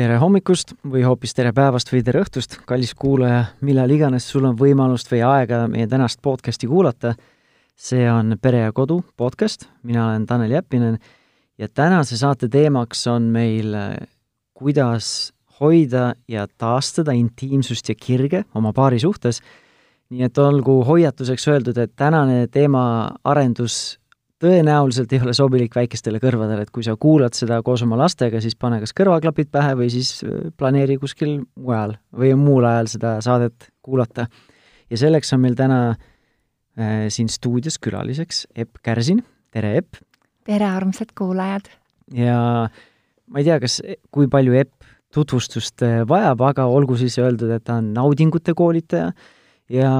tere hommikust või hoopis tere päevast või tere õhtust, kallis kuulaja, millal iganes sul on võimalust või aega meie tänast podcasti kuulata. see on Pere ja Kodu podcast, mina olen Tanel Jeppinen ja tänase saate teemaks on meil, kuidas hoida ja taastada intiimsust ja kirge oma paari suhtes. nii et olgu hoiatuseks öeldud, et tänane teemaarendus tõenäoliselt ei ole sobilik väikestele kõrvadele, et kui sa kuulad seda koos oma lastega, siis pane kas kõrvaklapid pähe või siis äh, planeeri kuskil mujal või muul ajal seda saadet kuulata. ja selleks on meil täna äh, siin stuudios külaliseks Epp Kärsin, tere Epp! tere, armsad kuulajad! ja ma ei tea, kas, kui palju Epp tutvustust äh, vajab, aga olgu siis öeldud, et ta on naudingute koolitaja ja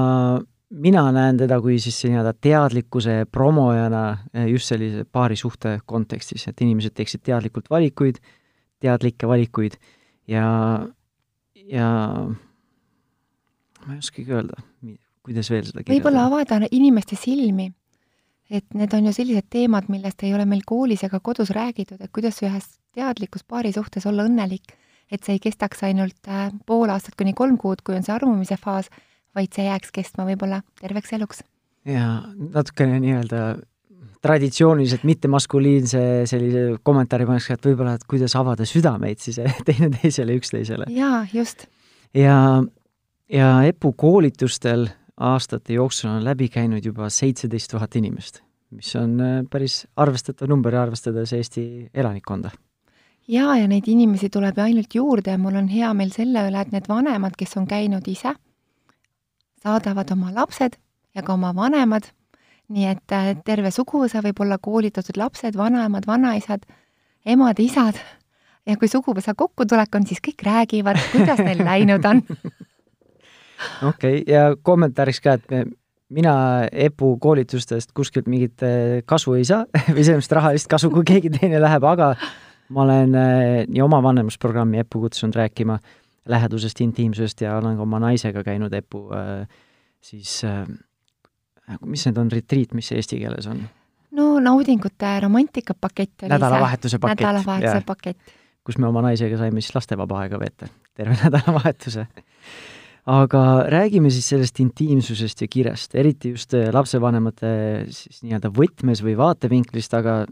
mina näen teda kui siis nii-öelda teadlikkuse promojana eh, just sellise paarisuhte kontekstis, et inimesed teeksid teadlikult valikuid, teadlikke valikuid ja, ja ma ei oskagi öelda, kuidas veel seda võib-olla avada inimeste silmi, et need on ju sellised teemad, millest ei ole meil koolis ega kodus räägitud, et kuidas ühes teadlikus paari suhtes olla õnnelik, et see ei kestaks ainult äh, pool aastat kuni kolm kuud, kui on see armumise faas vaid see jääks kestma võib-olla terveks eluks. jaa, natukene nii-öelda traditsiooniliselt mittemaskuliinse sellise kommentaari paneks ka, et võib-olla, et kuidas avada südameid siis teineteisele, üksteisele. jaa, just. ja, ja EPU koolitustel aastate jooksul on läbi käinud juba seitseteist tuhat inimest, mis on äh, päris arvestatav number, arvestades Eesti elanikkonda jaa, ja neid inimesi tuleb ju ainult juurde ja mul on hea meel selle üle, et need vanemad, kes on käinud ise saadavad oma lapsed ja ka oma vanemad, nii et äh, terve suguvõsa võib olla koolitatud lapsed, vanaemad, vanaisad, emad-isad ja kui suguvõsa kokkutulek on, siis kõik räägivad, kuidas neil läinud on. okei okay,, ja kommentaariks ka, et mina EPU koolitustest kuskilt mingit äh, kasu ei saa või selles mõttes rahalist kasu, kui keegi teine läheb, aga ma olen äh, nii oma vanemusprogrammi EPU kutsunud rääkima äh, lähedusest, intiimsusest ja olen ka oma naisega käinud EPU äh, siis äh, mis need on, retriit, mis see eesti keeles on? no naudingute romantikapakett oli nädalavahetuse see. pakett. nädalavahetuse pakett. kus me oma naisega saime siis lastevaba aega veeta, terve nädalavahetuse. aga räägime siis sellest intiimsusest ja kirest, eriti just äh, lapsevanemate siis nii-öelda võtmes või vaatevinklist, aga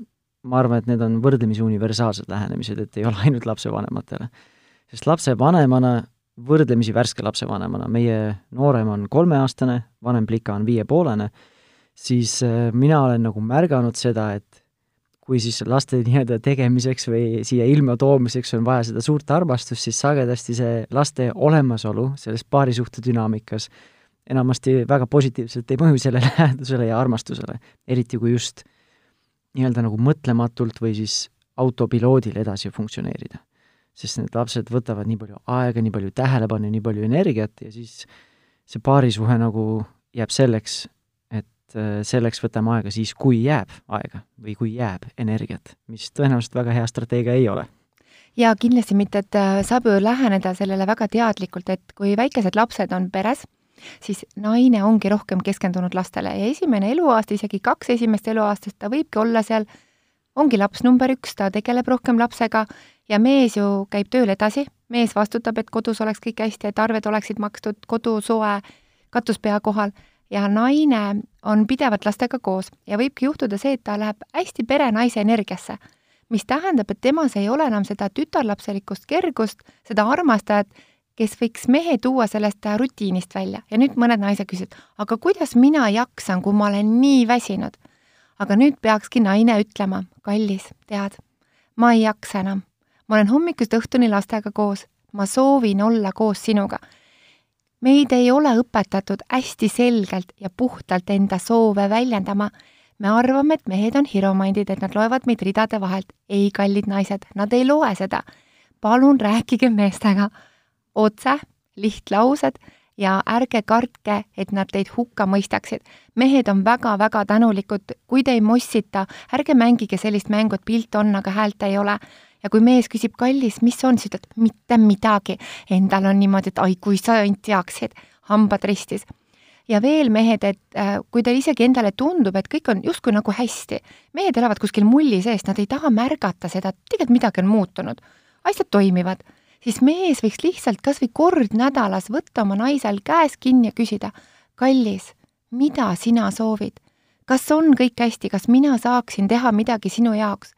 ma arvan, et need on võrdlemisi universaalsed lähenemised, et ei ole ainult lapsevanematele sest lapsevanemana, võrdlemisi värske lapsevanemana, meie noorem on kolmeaastane, vanem plika on viiepoolene, siis äh, mina olen nagu märganud seda, et kui siis laste nii-öelda tegemiseks või siia ilma toomiseks on vaja seda suurt armastust, siis sagedasti see laste olemasolu selles paarisuhte dünaamikas enamasti väga positiivselt ei mõju sellele lähedusele ja armastusele, eriti kui just nii-öelda nagu mõtlematult või siis autopiloodil edasi funktsioneerida sest need lapsed võtavad nii palju aega, nii palju tähelepanu, nii palju energiat ja siis see paarisuhe nagu jääb selleks, et äh, selleks võtame aega siis, kui jääb aega või kui jääb energiat, mis tõenäoliselt väga hea strateegia ei ole. Jaa, kindlasti mitte, et äh, saab ju läheneda sellele väga teadlikult, et kui väikesed lapsed on peres, siis naine ongi rohkem keskendunud lastele ja esimene eluaasta, isegi kaks esimest eluaastast, ta võibki olla seal, ongi laps number üks, ta tegeleb rohkem lapsega ja mees ju käib tööl edasi, mees vastutab, et kodus oleks kõik hästi, et arved oleksid makstud, kodu soe, katus pea kohal. Ja naine on pidevalt lastega koos ja võibki juhtuda see, et ta läheb hästi perenaise energiasse, mis tähendab, et temas ei ole enam seda tütarlapselikust kergust, seda armastajat, kes võiks mehe tuua sellest rutiinist välja. Ja nüüd mõned naised küsivad, aga kuidas mina jaksan, kui ma olen nii väsinud? aga nüüd peakski naine ütlema, kallis, tead, ma ei jaksa enam ma olen hommikust õhtuni lastega koos, ma soovin olla koos sinuga. meid ei ole õpetatud hästi selgelt ja puhtalt enda soove väljendama. me arvame, et mehed on hiromandid, et nad loevad meid ridade vahelt. ei, kallid naised, nad ei loe seda. palun rääkige meestega otse, lihtlaused ja ärge kartke, et nad teid hukka mõistaksid. mehed on väga-väga tänulikud, kui te ei mossita, ärge mängige sellist mängu, et pilt on, aga häält ei ole ja kui mees küsib, kallis, mis on, siis ütled mitte midagi. Endal on niimoodi, et ai, kui sa ainult teaksid, hambad ristis. ja veel mehed, et äh, kui teil isegi endale tundub, et kõik on justkui nagu hästi, mehed elavad kuskil mulli sees, nad ei taha märgata seda, et tegelikult midagi on muutunud. asjad toimivad, siis mees võiks lihtsalt kas või kord nädalas võtta oma naisel käes kinni ja küsida, kallis, mida sina soovid? kas on kõik hästi, kas mina saaksin teha midagi sinu jaoks?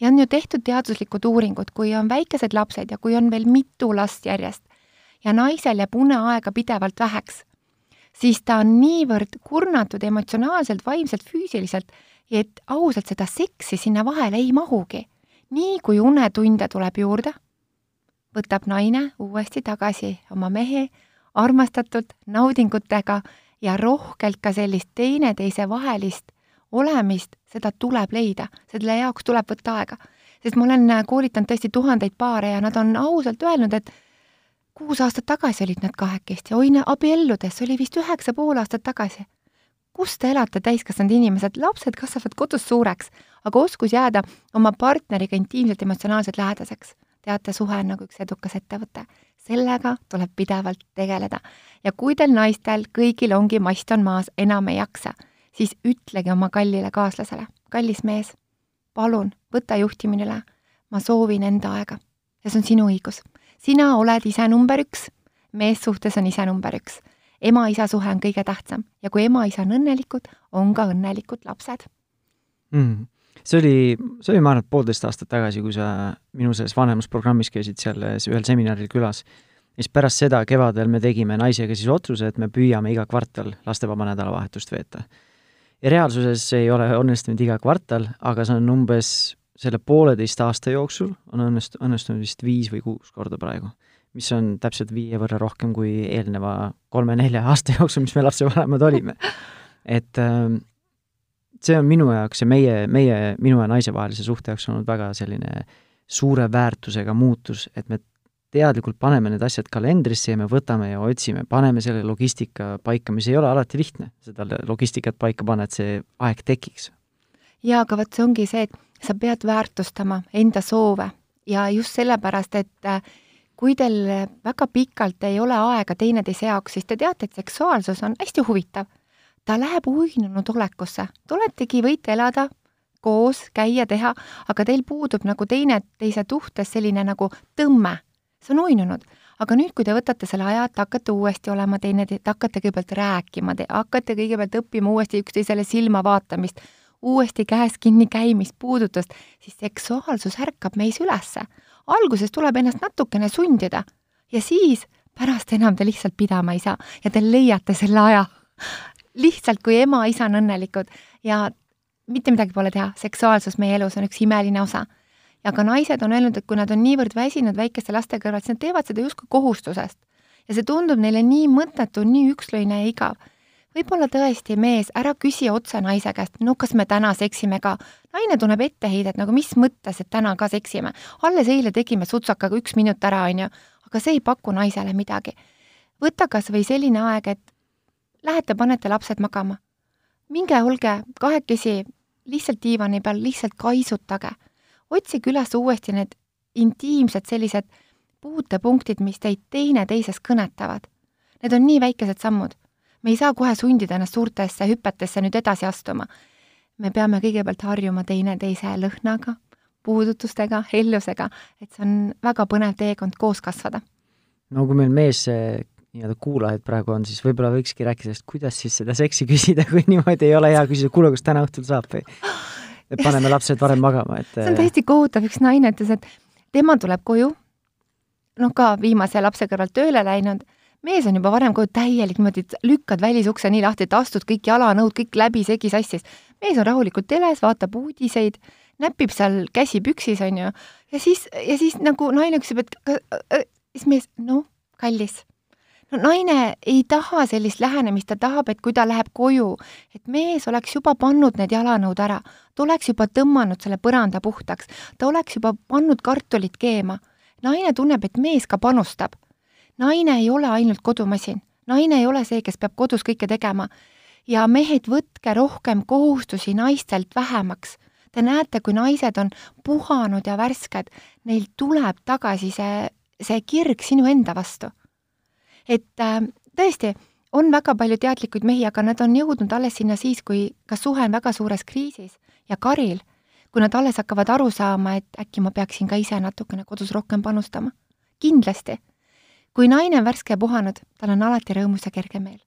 Ja on ju tehtud teaduslikud uuringud, kui on väikesed lapsed ja kui on veel mitu last järjest ja naisel jääb uneaega pidevalt väheks, siis ta on niivõrd kurnatud emotsionaalselt, vaimselt, füüsiliselt, et ausalt seda seksi sinna vahele ei mahugi. nii kui unetunde tuleb juurde, võtab naine uuesti tagasi oma mehe armastatud naudingutega ja rohkelt ka sellist teineteise vahelist olemist, seda tuleb leida, selle jaoks tuleb võtta aega. sest ma olen koolitanud tõesti tuhandeid paare ja nad on ausalt öelnud, et kuus aastat tagasi olid nad kahekesti, oi, abielludes, oli vist üheksa pool aastat tagasi. kus te elate, täiskasvanud inimesed, lapsed kasvavad kodus suureks, aga oskus jääda oma partneriga intiimselt emotsionaalselt lähedaseks. teate, suhe on nagu üks edukas ettevõte. sellega tuleb pidevalt tegeleda. ja kui teil naistel kõigil ongi mast on maas, enam ei jaksa, siis ütlege oma kallile kaaslasele, kallis mees, palun, võta juhtimine üle, ma soovin enda aega ja see on sinu õigus sina oled ise number üks, meessuhtes on ise number üks. ema-isa suhe on kõige tähtsam ja kui ema-isa on õnnelikud, on ka õnnelikud lapsed mm.. see oli, see oli, ma arvan, et poolteist aastat tagasi, kui sa minu selles vanemusprogrammis käisid seal ühel seminaril külas. ja siis pärast seda kevadel me tegime naisega siis otsuse, et me püüame iga kvartal lastevaba nädalavahetust veeta. Reaalsuses ei ole õnnestunud iga kvartal, aga see on umbes selle pooleteist aasta jooksul on õnnest-, õnnestunud vist viis või kuus korda praegu, mis on täpselt viie võrra rohkem kui eelneva kolme-nelja aasta jooksul, mis me lapsevanemad olime. et ähm, see on minu jaoks ja meie, meie, minu ja naise vahelise suhte jaoks olnud väga selline suure väärtusega muutus, et me teadlikult paneme need asjad kalendrisse ja me võtame ja otsime, paneme selle logistika paika, mis ei ole alati lihtne, seda logistikat paika panna, et see aeg tekiks. jaa, aga vot see ongi see, et sa pead väärtustama enda soove ja just sellepärast, et äh, kui teil väga pikalt ei ole aega teineteise jaoks, siis te teate, et seksuaalsus on hästi huvitav. ta läheb uinunud olekusse, te oletegi, võite elada koos, käia, teha, aga teil puudub nagu teineteise suhtes selline nagu tõmme. See on uinunud. aga nüüd, kui te võtate selle aja, et hakkate uuesti olema teineteist, hakkate kõigepealt rääkima, te hakkate kõigepealt õppima uuesti üksteisele silma vaatamist, uuesti käes kinni käimist, puudutust, siis seksuaalsus ärkab meis ülesse. alguses tuleb ennast natukene sundida ja siis pärast enam te lihtsalt pidama ei saa ja te leiate selle aja. lihtsalt, kui ema-isa on õnnelikud ja mitte midagi pole teha, seksuaalsus meie elus on üks imeline osa. Ja ka naised on öelnud, et kui nad on niivõrd väsinud väikeste laste kõrval, siis nad teevad seda justkui kohustusest. ja see tundub neile nii mõttetu, nii ükslõine ja igav võib-olla tõesti, mees, ära küsi otse naise käest, no kas me täna seksime ka. naine tunneb etteheidet nagu mis mõttes, et täna ka seksime. alles eile tegime sutsakaga üks minut ära, on ju, aga see ei paku naisele midagi. võta kas või selline aeg, et lähete, panete lapsed magama. minge, olge kahekesi lihtsalt diivani peal, lihtsalt kaisutage. Otsige üles uuesti need intiimsed sellised puutepunktid, mis teid teineteises kõnetavad. Need on nii väikesed sammud me ei saa kohe sundida ennast suurtesse hüpetesse nüüd edasi astuma. me peame kõigepealt harjuma teineteise lõhnaga, puudutustega, hellusega, et see on väga põnev teekond koos kasvada. no kui meil mees nii-öelda kuulajaid praegu on, siis võib-olla võikski rääkida sellest, kuidas siis seda seksi küsida, kui niimoodi ei ole hea küsida, kuule, kas täna õhtul saab või et paneme lapsed varem magama, et see on täiesti kohutav, üks naine ütles, et tema tuleb koju, noh, ka viimase lapse kõrvalt tööle läinud mees on juba varem koju täielik niimoodi, lükkad välisukse nii lahti, et astud kõik jalanõud, kõik läbisegi sassis. mees on rahulikult teles, vaatab uudiseid, näpib seal käsi püksis, on ju, ja siis, ja siis nagu naine küsib, et äh, siis mees, noh, kallis. No naine ei taha sellist lähenemist, ta tahab, et kui ta läheb koju, et mees oleks juba pannud need jalanõud ära, ta oleks juba tõmmanud selle põranda puhtaks, ta oleks juba pannud kartulit keema. naine tunneb, et mees ka panustab naine ei ole ainult kodumasin, naine ei ole see, kes peab kodus kõike tegema. ja mehed, võtke rohkem kohustusi naistelt vähemaks. Te näete, kui naised on puhanud ja värsked, neil tuleb tagasi see, see kirg sinu enda vastu. Et äh, tõesti, on väga palju teadlikuid mehi, aga nad on jõudnud alles sinna siis, kui kas suhe on väga suures kriisis ja karil, kui nad alles hakkavad aru saama, et äkki ma peaksin ka ise natukene kodus rohkem panustama kindlasti. kui naine on värske ja puhanud, tal on alati rõõmus ja kerge meel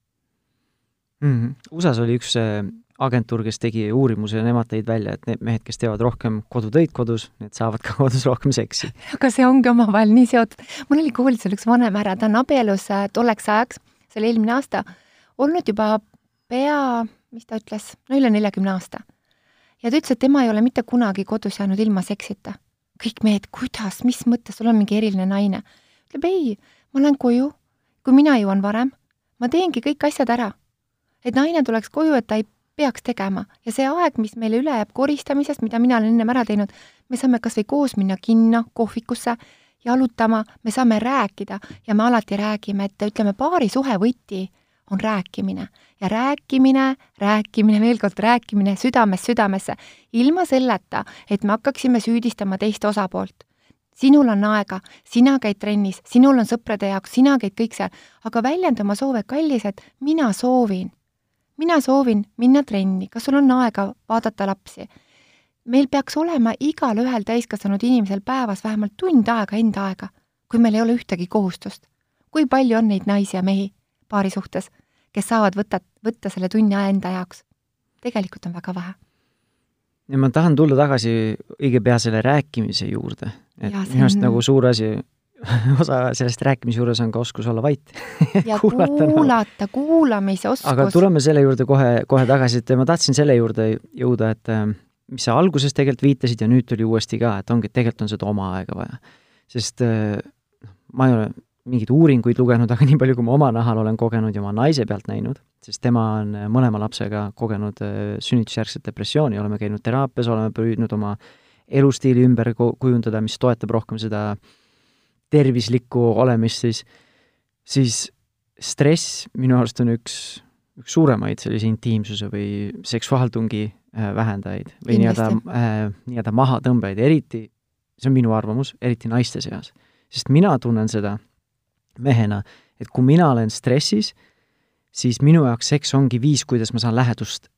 mm. -hmm. USA-s oli üks äh, agentuur, kes tegi uurimuse nemad tõid välja, et need mehed, kes teevad rohkem kodutöid kodus, need saavad ka kodus rohkem seksi. aga see ongi omavahel nii seotud. mul oli koolis üks vanem härra, ta on abielus äh, tolleks ajaks, see oli eelmine aasta, olnud juba pea, mis ta ütles, no üle neljakümne aasta. ja ta ütles, et tema ei ole mitte kunagi kodus jäänud ilma seksita. kõik mehed, kuidas, mis mõttes, sul on mingi eriline naine? ütleb ei, ma lähen koju, kui mina jõuan varem, ma teengi kõik asjad ära. et naine tuleks koju, et ta ei peaks tegema. Ja see aeg, mis meile üle jääb koristamisest, mida mina olen ennem ära teinud, me saame kas või koos minna kinno, kohvikusse, jalutama, me saame rääkida. Ja me alati räägime, et ütleme, paarisuhe võti on rääkimine. Ja rääkimine, rääkimine, veel kord rääkimine südamest südamesse, ilma selleta, et me hakkaksime süüdistama teist osapoolt. sinul on aega, sina käid trennis, sinul on sõprade jaoks, sina käid kõik seal, aga väljenda oma soove, kallis, et mina soovin. Mina soovin minna trenni, kas sul on aega vaadata lapsi? meil peaks olema igalühel täiskasvanud inimesel päevas vähemalt tund aega enda aega, kui meil ei ole ühtegi kohustust. kui palju on neid naisi ja mehi paari suhtes, kes saavad võtta, võtta selle tunni aja enda jaoks. tegelikult on väga vähe. ja ma tahan tulla tagasi õige pea selle rääkimise juurde, et minu arust on... nagu suur asi osa sellest rääkimise juures on ka oskus olla vait ja kuulata, kuulata, kuulamise oskus. aga tuleme selle juurde kohe, kohe tagasi, et ma tahtsin selle juurde jõuda, et äh, mis sa alguses tegelikult viitasid ja nüüd tuli uuesti ka, et ongi, et tegelikult on seda oma aega vaja. sest äh, ma ei ole mingeid uuringuid lugenud, aga nii palju, kui ma oma nahal olen kogenud ja oma naise pealt näinud, sest tema on äh, mõlema lapsega kogenud äh, sünnitusjärgset depressiooni, oleme käinud teraapias, oleme püüdnud oma elustiili ümber kujundada, mis toetab rohkem seda tervislikku olemist, siis, siis stress minu arust on üks, üks suuremaid sellise intiimsuse või seksuaaltungi äh, vähendajaid või nii-öelda äh,, nii-öelda mahatõmbajaid, eriti, see on minu arvamus, eriti naiste seas. sest mina tunnen seda mehena, et kui mina olen stressis, siis minu jaoks seks ongi viis, kuidas ma saan lähedust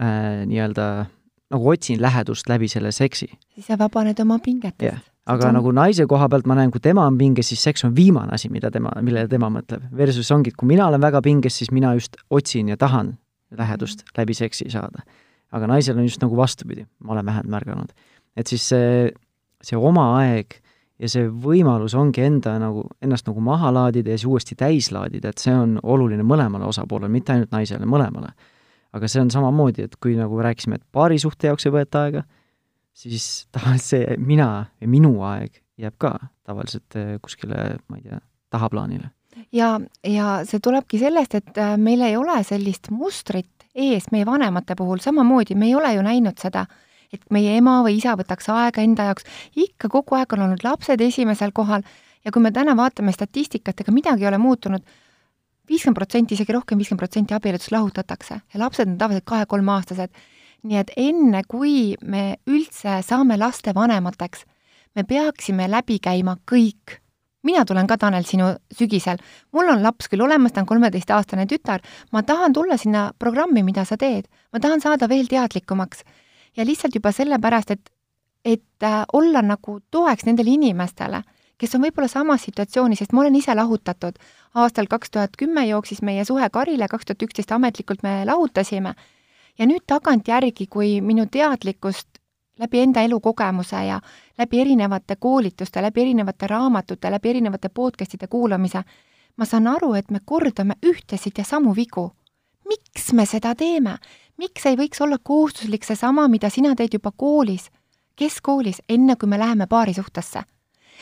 äh, nii-öelda, nagu otsin lähedust läbi selle seksi. siis sa vabaned oma pingetest yeah.. aga on... nagu naise koha pealt ma näen, kui tema on pinges, siis seks on viimane asi, mida tema, millele tema mõtleb. Versus ongi, et kui mina olen väga pinges, siis mina just otsin ja tahan lähedust -hmm. läbi seksi saada. aga naisel on just nagu vastupidi, ma olen vähemalt märganud. et siis see, see oma aeg ja see võimalus ongi enda nagu, ennast nagu maha laadida ja siis uuesti täis laadida, et see on oluline mõlemale osapoolele, mitte ainult naisele, mõlemale. Aga see on samamoodi, et kui nagu rääkisime, et paari suhte jaoks ei võeta aega, siis tavaliselt see mina ja minu aeg jääb ka tavaliselt eh, kuskile, ma ei tea, tahaplaanile. ja, ja see tulebki sellest, et äh, meil ei ole sellist mustrit ees meie vanemate puhul, samamoodi me ei ole ju näinud seda et meie ema või isa võtaks aega enda jaoks, ikka kogu aeg on olnud lapsed esimesel kohal. Ja kui me täna vaatame statistikat, ega midagi ei ole muutunud, viiskümmend protsenti, isegi rohkem, viiskümmend protsenti abieludest lahutatakse. Ja lapsed on tavaliselt kahe-kolmeaastased. nii et enne, kui me üldse saame lastevanemateks, me peaksime läbi käima kõik. Mina tulen ka, Tanel, sinu sügisel, mul on laps küll olemas, ta on kolmeteistaastane tütar, ma tahan tulla sinna programmi, mida sa teed, ma tahan saada veel teadlikumaks. Ja lihtsalt juba sellepärast, et, et äh, olla nagu toeks nendele inimestele, kes on võib-olla samas situatsioonis, sest ma olen ise lahutatud. aastal kaks tuhat kümme jooksis meie suhe karile, kaks tuhat üksteist ametlikult me lahutasime. ja nüüd tagantjärgi, kui minu teadlikkust läbi enda elukogemuse ja läbi erinevate koolituste, läbi erinevate raamatute, läbi erinevate podcast'ide kuulamise, ma saan aru, et me kordame ühtesid ja samu vigu. miks me seda teeme? miks ei võiks olla kohustuslik seesama, mida sina teed juba koolis, keskkoolis, enne kui me läheme paarisuhtesse?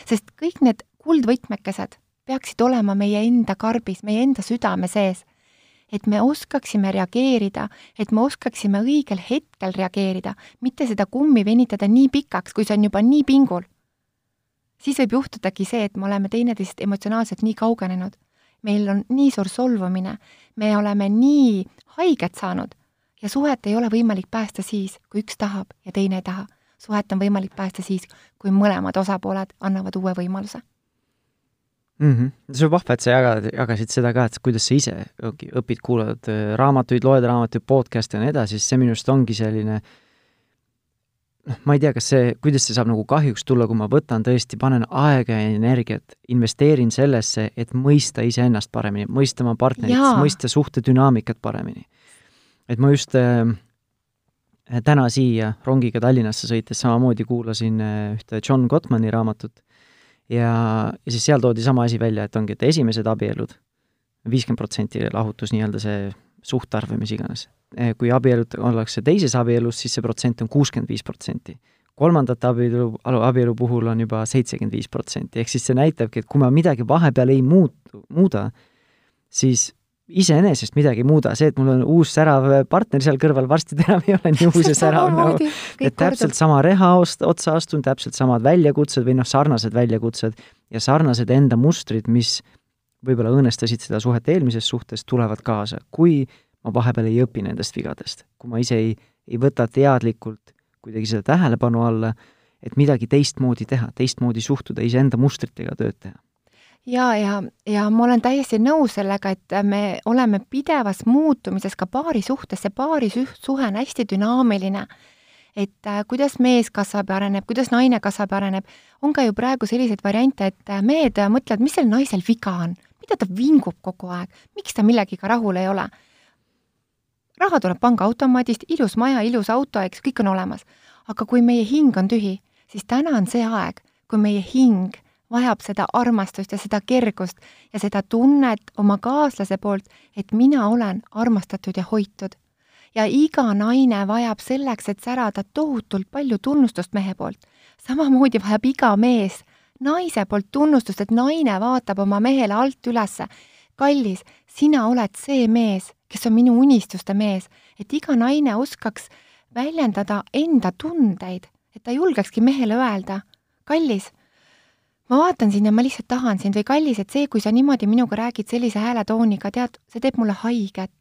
Sest kõik need kuldvõtmekesed peaksid olema meie enda karbis, meie enda südame sees. et me oskaksime reageerida, et me oskaksime õigel hetkel reageerida, mitte seda kummi venitada nii pikaks, kui see on juba nii pingul. siis võib juhtudagi see, et me oleme teineteisest emotsionaalselt nii kaugenenud. meil on nii suur solvumine, me oleme nii haiget saanud ja suhet ei ole võimalik päästa siis, kui üks tahab ja teine ei taha. Suhet on võimalik päästa siis, kui mõlemad osapooled annavad uue võimaluse mm. -hmm. see on vahva, et sa jagad, jagasid seda ka, et kuidas sa ise õpid, kuulad äh, raamatuid, loed raamatuid, podcast'e ja nii edasi, siis see minu arust ongi selline noh, ma ei tea, kas see, kuidas see saab nagu kahjuks tulla, kui ma võtan tõesti, panen aega ja energiat, investeerin sellesse, et mõista iseennast paremini, mõista oma partnerit, mõista suhtedünaamikat paremini. et ma just äh, täna siia rongiga Tallinnasse sõites samamoodi kuulasin äh, ühte John Gottmani raamatut. Ja, ja siis seal toodi sama asi välja, et ongi, et esimesed abielud, viiskümmend protsenti lahutus, nii-öelda see suhtarv või mis iganes. Eh, kui abielud ollakse teises abielus, siis see protsent on kuuskümmend viis protsenti. kolmandate abielu, abielu puhul on juba seitsekümmend viis protsenti, ehk siis see näitabki, et kui ma midagi vahepeal ei muut-, muuda, siis iseenesest midagi ei muuda, see, et mul on uus särav partner seal kõrval, varsti ta enam ei ole nii uus ja särav nagu, et täpselt sama reha otsa astun, täpselt samad väljakutsed või noh, sarnased väljakutsed ja sarnased enda mustrid, mis võib-olla õõnestasid seda suhet eelmises suhtes, tulevad kaasa. kui ma vahepeal ei õpi nendest vigadest. kui ma ise ei, ei võta teadlikult kuidagi seda tähelepanu alla, et midagi teistmoodi teha, teistmoodi suhtuda, iseenda mustritega tööd teha. Ja, ja, ja ma olen täiesti nõus sellega, et me oleme pidevas muutumises ka paari suhtes, see paarisuhe on hästi dünaamiline. Et äh, kuidas mees kasvab ja areneb, kuidas naine kasvab ja areneb, on ka ju praegu selliseid variante, et äh, mehed mõtlevad, mis sel naisel viga on, mida ta vingub kogu aeg, miks ta millegiga rahul ei ole? Raha tuleb pangaautomaadist, ilus maja, ilus auto, eks, kõik on olemas. aga kui meie hing on tühi, siis täna on see aeg, kui meie hing vajab seda armastust ja seda kergust ja seda tunnet oma kaaslase poolt, et mina olen armastatud ja hoitud. ja iga naine vajab selleks, et särada tohutult palju tunnustust mehe poolt. samamoodi vajab iga mees naise poolt tunnustust, et naine vaatab oma mehele alt ülesse. kallis, sina oled see mees, kes on minu unistuste mees, et iga naine oskaks väljendada enda tundeid, et ta julgekski mehele öelda, kallis, ma vaatan sind ja ma lihtsalt tahan sind või kallis, et see, kui sa niimoodi minuga räägid sellise hääletooniga, tead, see teeb mulle haiget.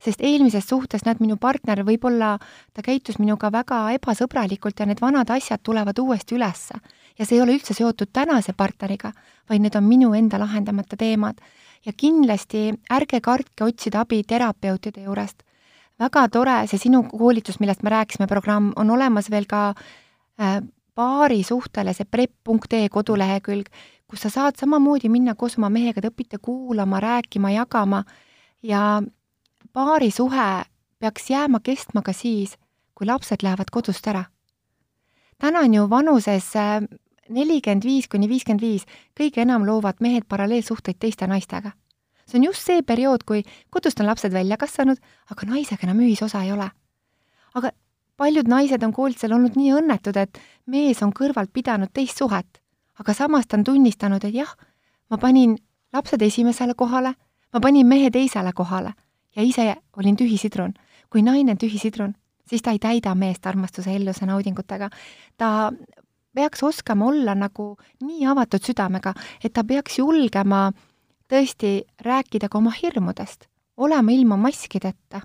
sest eelmises suhtes, näed, minu partner võib-olla, ta käitus minuga väga ebasõbralikult ja need vanad asjad tulevad uuesti ülesse. ja see ei ole üldse seotud tänase partneriga, vaid need on minu enda lahendamata teemad ja kindlasti ärge kartke otsida abi terapeutide juurest. väga tore, see sinu koolitus, millest me rääkisime, programm, on olemas veel ka äh, paari suhtele, see prep.ee kodulehekülg, kus sa saad samamoodi minna koos oma mehega, te õpite kuulama, rääkima, jagama ja paarisuhe peaks jääma kestma ka siis, kui lapsed lähevad kodust ära. täna on ju vanuses äh, nelikümmend viis kuni viiskümmend viis kõige enam loovad mehed paralleelsuhteid teiste naistega. see on just see periood, kui kodust on lapsed välja kasvanud, aga naisega enam ühisosa ei ole. aga paljud naised on koolitusel olnud nii õnnetud, et mees on kõrvalt pidanud teist suhet, aga samas ta on tunnistanud, et jah, ma panin lapsed esimesele kohale, ma panin mehe teisele kohale ja ise olin tühi sidrun. kui naine on tühi sidrun, siis ta ei täida meest armastuse, elluse, naudingutega. ta peaks oskama olla nagu nii avatud südamega, et ta peaks julgema tõesti rääkida ka oma hirmudest, olema ilma maskideta.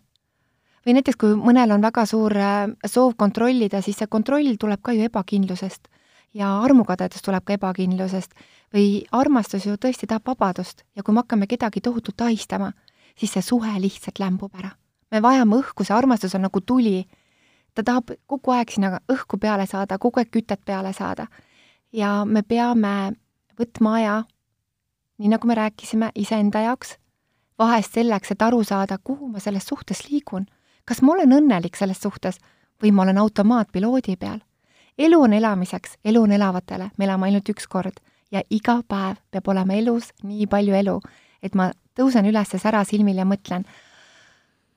Või näiteks, kui mõnel on väga suur äh, soov kontrollida, siis see kontroll tuleb ka ju ebakindlusest ja armukadedus tuleb ka ebakindlusest või armastus ju tõesti tahab vabadust ja kui me hakkame kedagi tohutult ahistama, siis see suhe lihtsalt lämbub ära. me vajame õhku, see armastus on nagu tuli ta tahab kogu aeg sinna õhku peale saada, kogu aeg kütet peale saada. ja me peame võtma aja, nii nagu me rääkisime, iseenda jaoks, vahest selleks, et aru saada, kuhu ma selles suhtes liigun. Kas ma olen õnnelik selles suhtes või ma olen automaatpiloodi peal. elu on elamiseks, elu on elavatele, me elame ainult üks kord ja iga päev peab olema elus nii palju elu, et ma tõusen üles särasilmil ja mõtlen,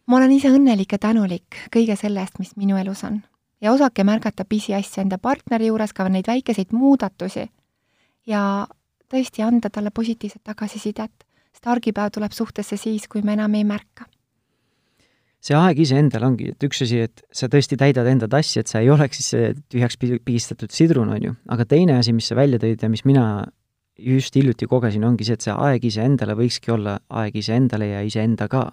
ma olen ise õnnelik ja tänulik kõige selle eest, mis minu elus on. ja osake märgata pisiasju enda partneri juures, ka neid väikeseid muudatusi ja tõesti anda talle positiivset tagasisidet, sest argipäev tuleb suhtesse siis, kui me enam ei märka see aeg iseendal ongi, et üks asi, et sa tõesti täidad enda tassi, et sa ei oleks siis tühjaks pigistatud sidrun, on ju, aga teine asi, mis sa välja tõid ja mis mina just hiljuti kogesin, ongi see, et see aeg iseendale võikski olla aeg iseendale ja iseendaga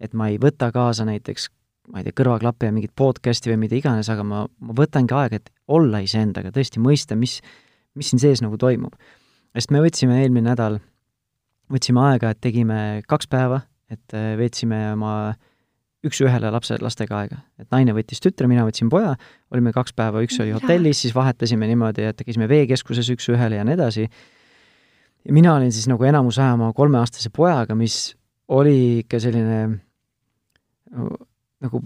et ma ei võta kaasa näiteks, ma ei tea, kõrvaklappe ja mingit podcast'i või mida iganes, aga ma, ma võtangi aega, et olla iseendaga, tõesti mõista, mis, mis siin sees nagu toimub. sest me võtsime eelmine nädal, võtsime aega, et tegime kaks päeva, et äh, veetsime oma üks-ühele lapse, lastega aega. et naine võttis tütre, mina võtsin poja, olime kaks päeva, üks oli hotellis, siis vahetasime niimoodi, et käisime veekeskuses üks-ühele ja nii edasi. ja mina olin siis nagu enamus aja oma kolmeaastase pojaga, mis oli ikka selline nagu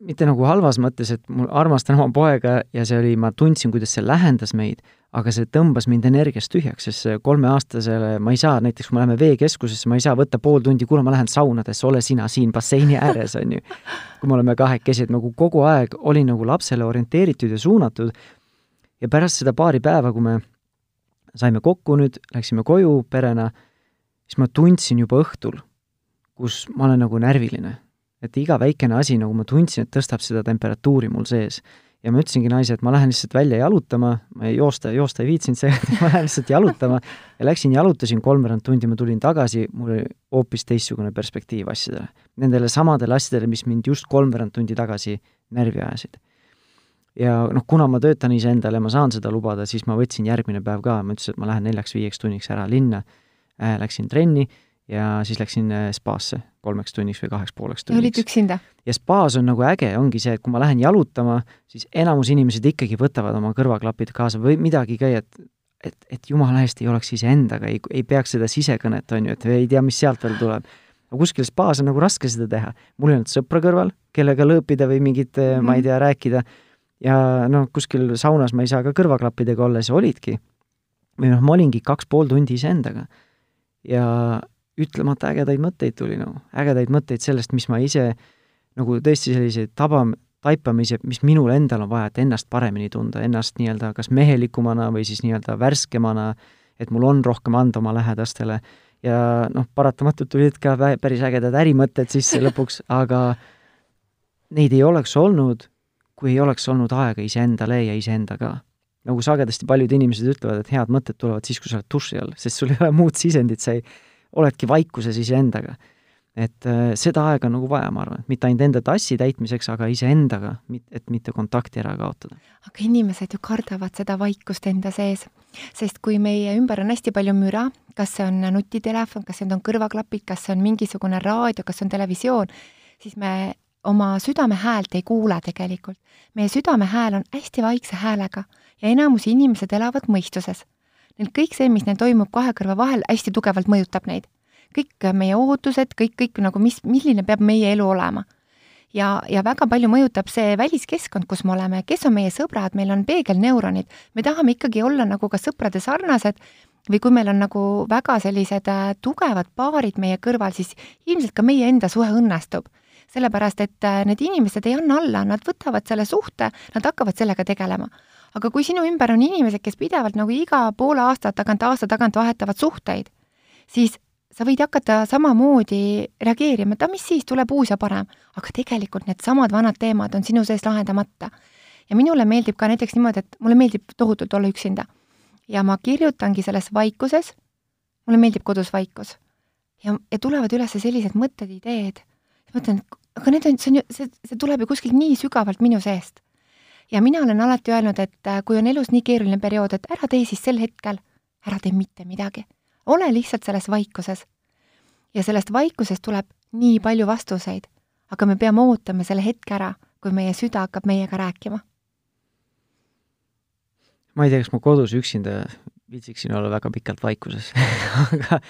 mitte nagu halvas mõttes, et mul armastan oma poega ja see oli, ma tundsin, kuidas see lähendas meid, aga see tõmbas mind energiast tühjaks, sest kolmeaastasele ma ei saa, näiteks kui me läheme veekeskusesse, ma ei saa võtta pool tundi, kuule, ma lähen saunadesse, ole sina siin basseini ääres, on ju. kui me oleme kahekesi, et nagu kogu aeg olin nagu lapsele orienteeritud ja suunatud ja pärast seda paari päeva, kui me saime kokku nüüd, läksime koju perena, siis ma tundsin juba õhtul, kus ma olen nagu närviline et iga väikene asi, nagu ma tundsin, et tõstab seda temperatuuri mul sees. Ja ma ütlesingi naisele, et ma lähen lihtsalt välja jalutama, ma ei joosta, joosta ei viitsinud seekord, ma lähen lihtsalt jalutama. Ja läksin, jalutasin kolmveerand tundi, ma tulin tagasi, mul oli hoopis teistsugune perspektiiv asjadele. Nendele samadele asjadele, mis mind just kolmveerand tundi tagasi närvi ajasid. ja noh, kuna ma töötan iseendale, ma saan seda lubada, siis ma võtsin järgmine päev ka, ma ütlesin, et ma lähen neljaks-viieks tunniks ära linna. Äh,, läksin trenni ja siis läksin äh, spaasse kolmeks tunniks või kaheks pooleks tunniks. olid üksinda? ja spaas on nagu äge, ongi see, et kui ma lähen jalutama, siis enamus inimesed ikkagi võtavad oma kõrvaklapid kaasa või midagi ka, et et, et jumala eest ei oleks iseendaga, ei, ei peaks seda sisekõnet, on ju, et ei tea, mis sealt veel tuleb. aga kuskil spaas on nagu raske seda teha. mul ei olnud sõpra kõrval, kellega lõõpida või mingit mm, -hmm. ma ei tea, rääkida, ja noh, kuskil saunas ma ei saa ka kõrvaklappidega olla, siis olidki. või noh, ma olingi kaks pool tundi iseendaga. ja ütlemata ägedaid mõtteid tuli nagu, ägedaid mõtteid sellest, mis ma ise nagu tõesti selliseid taba, taipamisi, mis minul endal on vaja, et ennast paremini tunda, ennast nii-öelda kas mehelikumana või siis nii-öelda värskemana, et mul on rohkem anda oma lähedastele ja noh, paratamatult tulid ka päris ägedad ärimõtted sisse lõpuks, aga neid ei oleks olnud, kui ei oleks olnud aega iseendale ja iseendaga. nagu sagedasti paljud inimesed ütlevad, et head mõtted tulevad siis, kui sa oled duši all, sest sul ei ole muud sisendit, sa ei oledki vaikuses iseendaga. et äh, seda aega on nagu vaja, ma arvan, et mitte ainult enda tassi täitmiseks, aga iseendaga, et mitte kontakti ära kaotada. aga inimesed ju kardavad seda vaikust enda sees, sest kui meie ümber on hästi palju müra, kas see on nutitelefon, kas need on kõrvaklapid, kas see on mingisugune raadio, kas see on televisioon, siis me oma südame häält ei kuula tegelikult. meie südame hääl on hästi vaikse häälega ja enamus inimesed elavad mõistuses Neil kõik see, mis neil toimub kahe kõrva vahel, hästi tugevalt mõjutab neid. kõik meie ootused, kõik, kõik nagu mis, milline peab meie elu olema. ja, ja väga palju mõjutab see väliskeskkond, kus me oleme, kes on meie sõbrad, meil on peegelneuronid, me tahame ikkagi olla nagu ka sõprade sarnased. Või kui meil on nagu väga sellised äh, tugevad paarid meie kõrval, siis ilmselt ka meie enda suhe õnnestub. Sellepärast, et äh, need inimesed ei anna alla, nad võtavad selle suhte, nad hakkavad sellega tegelema aga kui sinu ümber on inimesed, kes pidevalt nagu iga poole aasta tagant, aasta tagant vahetavad suhteid, siis sa võid hakata samamoodi reageerima, et ah, mis siis, tuleb uus ja parem. aga tegelikult needsamad vanad teemad on sinu sees lahendamata. ja minule meeldib ka näiteks niimoodi, et mulle meeldib tohutult olla üksinda. ja ma kirjutangi selles vaikuses, mulle meeldib kodus vaikus. ja, ja tulevad üles sellised mõtted, ideed. mõtlen, aga need on, see on ju, see, see tuleb ju kuskilt nii sügavalt minu seest ja mina olen alati öelnud, et äh, kui on elus nii keeruline periood, et ära tee siis sel hetkel, ära tee mitte midagi. ole lihtsalt selles vaikuses. ja sellest vaikusest tuleb nii palju vastuseid, aga me peame ootama selle hetke ära, kui meie süda hakkab meiega rääkima. ma ei tea, kas ma kodus üksinda viitsiksin olla väga pikalt vaikuses aga,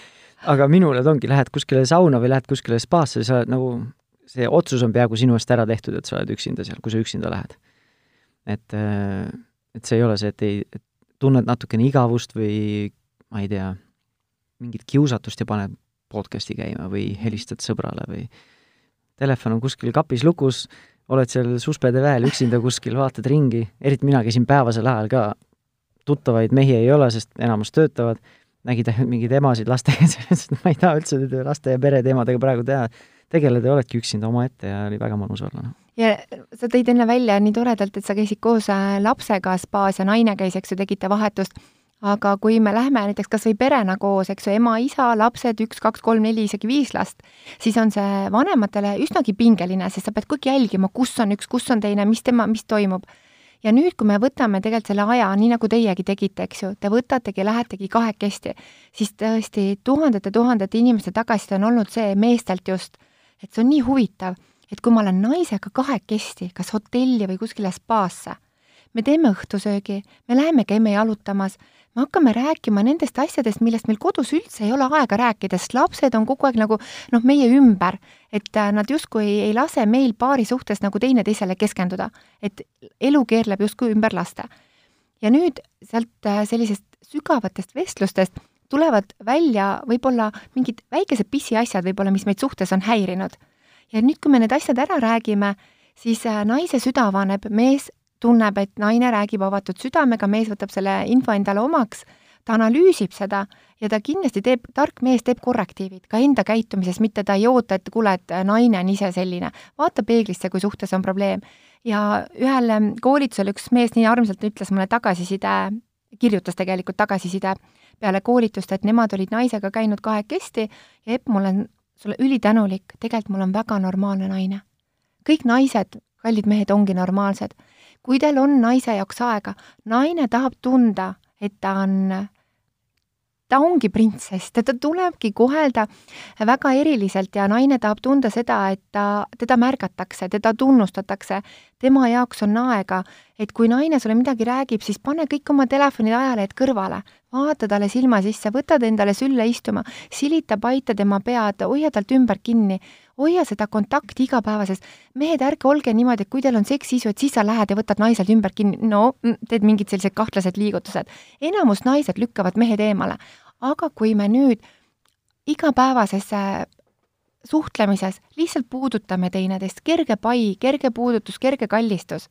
aga minule ta ongi, lähed kuskile sauna või lähed kuskile spaasse, sa nagu, see otsus on peaaegu sinu eest ära tehtud, et sa oled üksinda seal, kui sa üksinda lähed et, äh, et see ei ole see, et ei, et tunned natukene igavust või ma ei tea, mingit kiusatust ja paned podcast'i käima või helistad sõbrale või telefon on kuskil kapis lukus, oled seal suspede väel üksinda kuskil, vaatad ringi, eriti mina käisin päevasel ajal ka, tuttavaid mehi ei ole, sest enamus töötavad, nägid mingeid emasid lastega, siis ma ei taha üldse laste ja pereteemadega praegu teha, tegeleda oledki üksinda omaette ja oli väga mõnus olla, noh. Ja sa tõid enne välja nii toredalt, et sa käisid koos äh, lapsega spaas ja naine käis, eks ju, tegite vahetust, aga kui me lähme näiteks kas või perena koos, eks ju, ema, isa, lapsed, üks, kaks, kolm, neli, isegi viis last, siis on see vanematele üsnagi pingeline, sest sa pead kogu aeg jälgima, kus on üks, kus on teine, mis tema, mis toimub. ja nüüd, kui me võtame tegelikult selle aja, nii nagu teiegi tegite, eks ju, te võtategi, lähetegi kahekesti, siis tõesti tuhandete-tuhandete inimeste tagasiside on olnud see meestelt just, et see on nii huvitav et kui ma olen naisega kahekesti, kas hotelli või kuskile spaasse, me teeme õhtusöögi, me läheme, käime jalutamas, me hakkame rääkima nendest asjadest, millest meil kodus üldse ei ole aega rääkida, sest lapsed on kogu aeg nagu noh, meie ümber, et äh, nad justkui ei, ei lase meil paari suhtes nagu teineteisele keskenduda, et elu keerleb justkui ümber laste. ja nüüd sealt äh, sellisest sügavatest vestlustest tulevad välja võib-olla mingid väikesed pisiasjad võib-olla, mis meid suhtes on häirinud. Ja nüüd, kui me need asjad ära räägime, siis äh, naise süda avaneb, mees tunneb, et naine räägib avatud südamega, mees võtab selle info endale omaks, ta analüüsib seda ja ta kindlasti teeb, tark mees teeb korrektiivid ka enda käitumises, mitte ta ei oota, et kuule, et naine on ise selline. vaata peeglisse, kui suhtes on probleem. ja ühel koolitusel üks mees nii armsalt ütles mulle tagasiside, kirjutas tegelikult tagasiside peale koolitust, et nemad olid naisega käinud kahekesti ja Epp, ma olen sulle ülitänulik, tegelikult mul on väga normaalne naine. kõik naised, kallid mehed, ongi normaalsed kui teil on naise jaoks aega, naine tahab tunda, et ta on ta ongi printsess, teda tulebki kohelda väga eriliselt ja naine tahab tunda seda, et ta, teda märgatakse, teda tunnustatakse, tema jaoks on aega, et kui naine sulle midagi räägib, siis pane kõik oma telefonid ajalehed kõrvale, vaata talle silma sisse, võta ta endale sülle istuma, silita paita tema pead, hoia talt ümber kinni, hoia seda kontakti igapäevasest. mehed, ärge olge niimoodi, et kui teil on seksiisu, et siis sa lähed ja võtad naiselt ümber kinni, no mm, teed mingid sellised kahtlased liigutused. enamus naised lükkavad mehed eemale, aga kui me nüüd igapäevases äh, suhtlemises lihtsalt puudutame teineteist, kerge pai, kerge puudutus, kerge kallistus,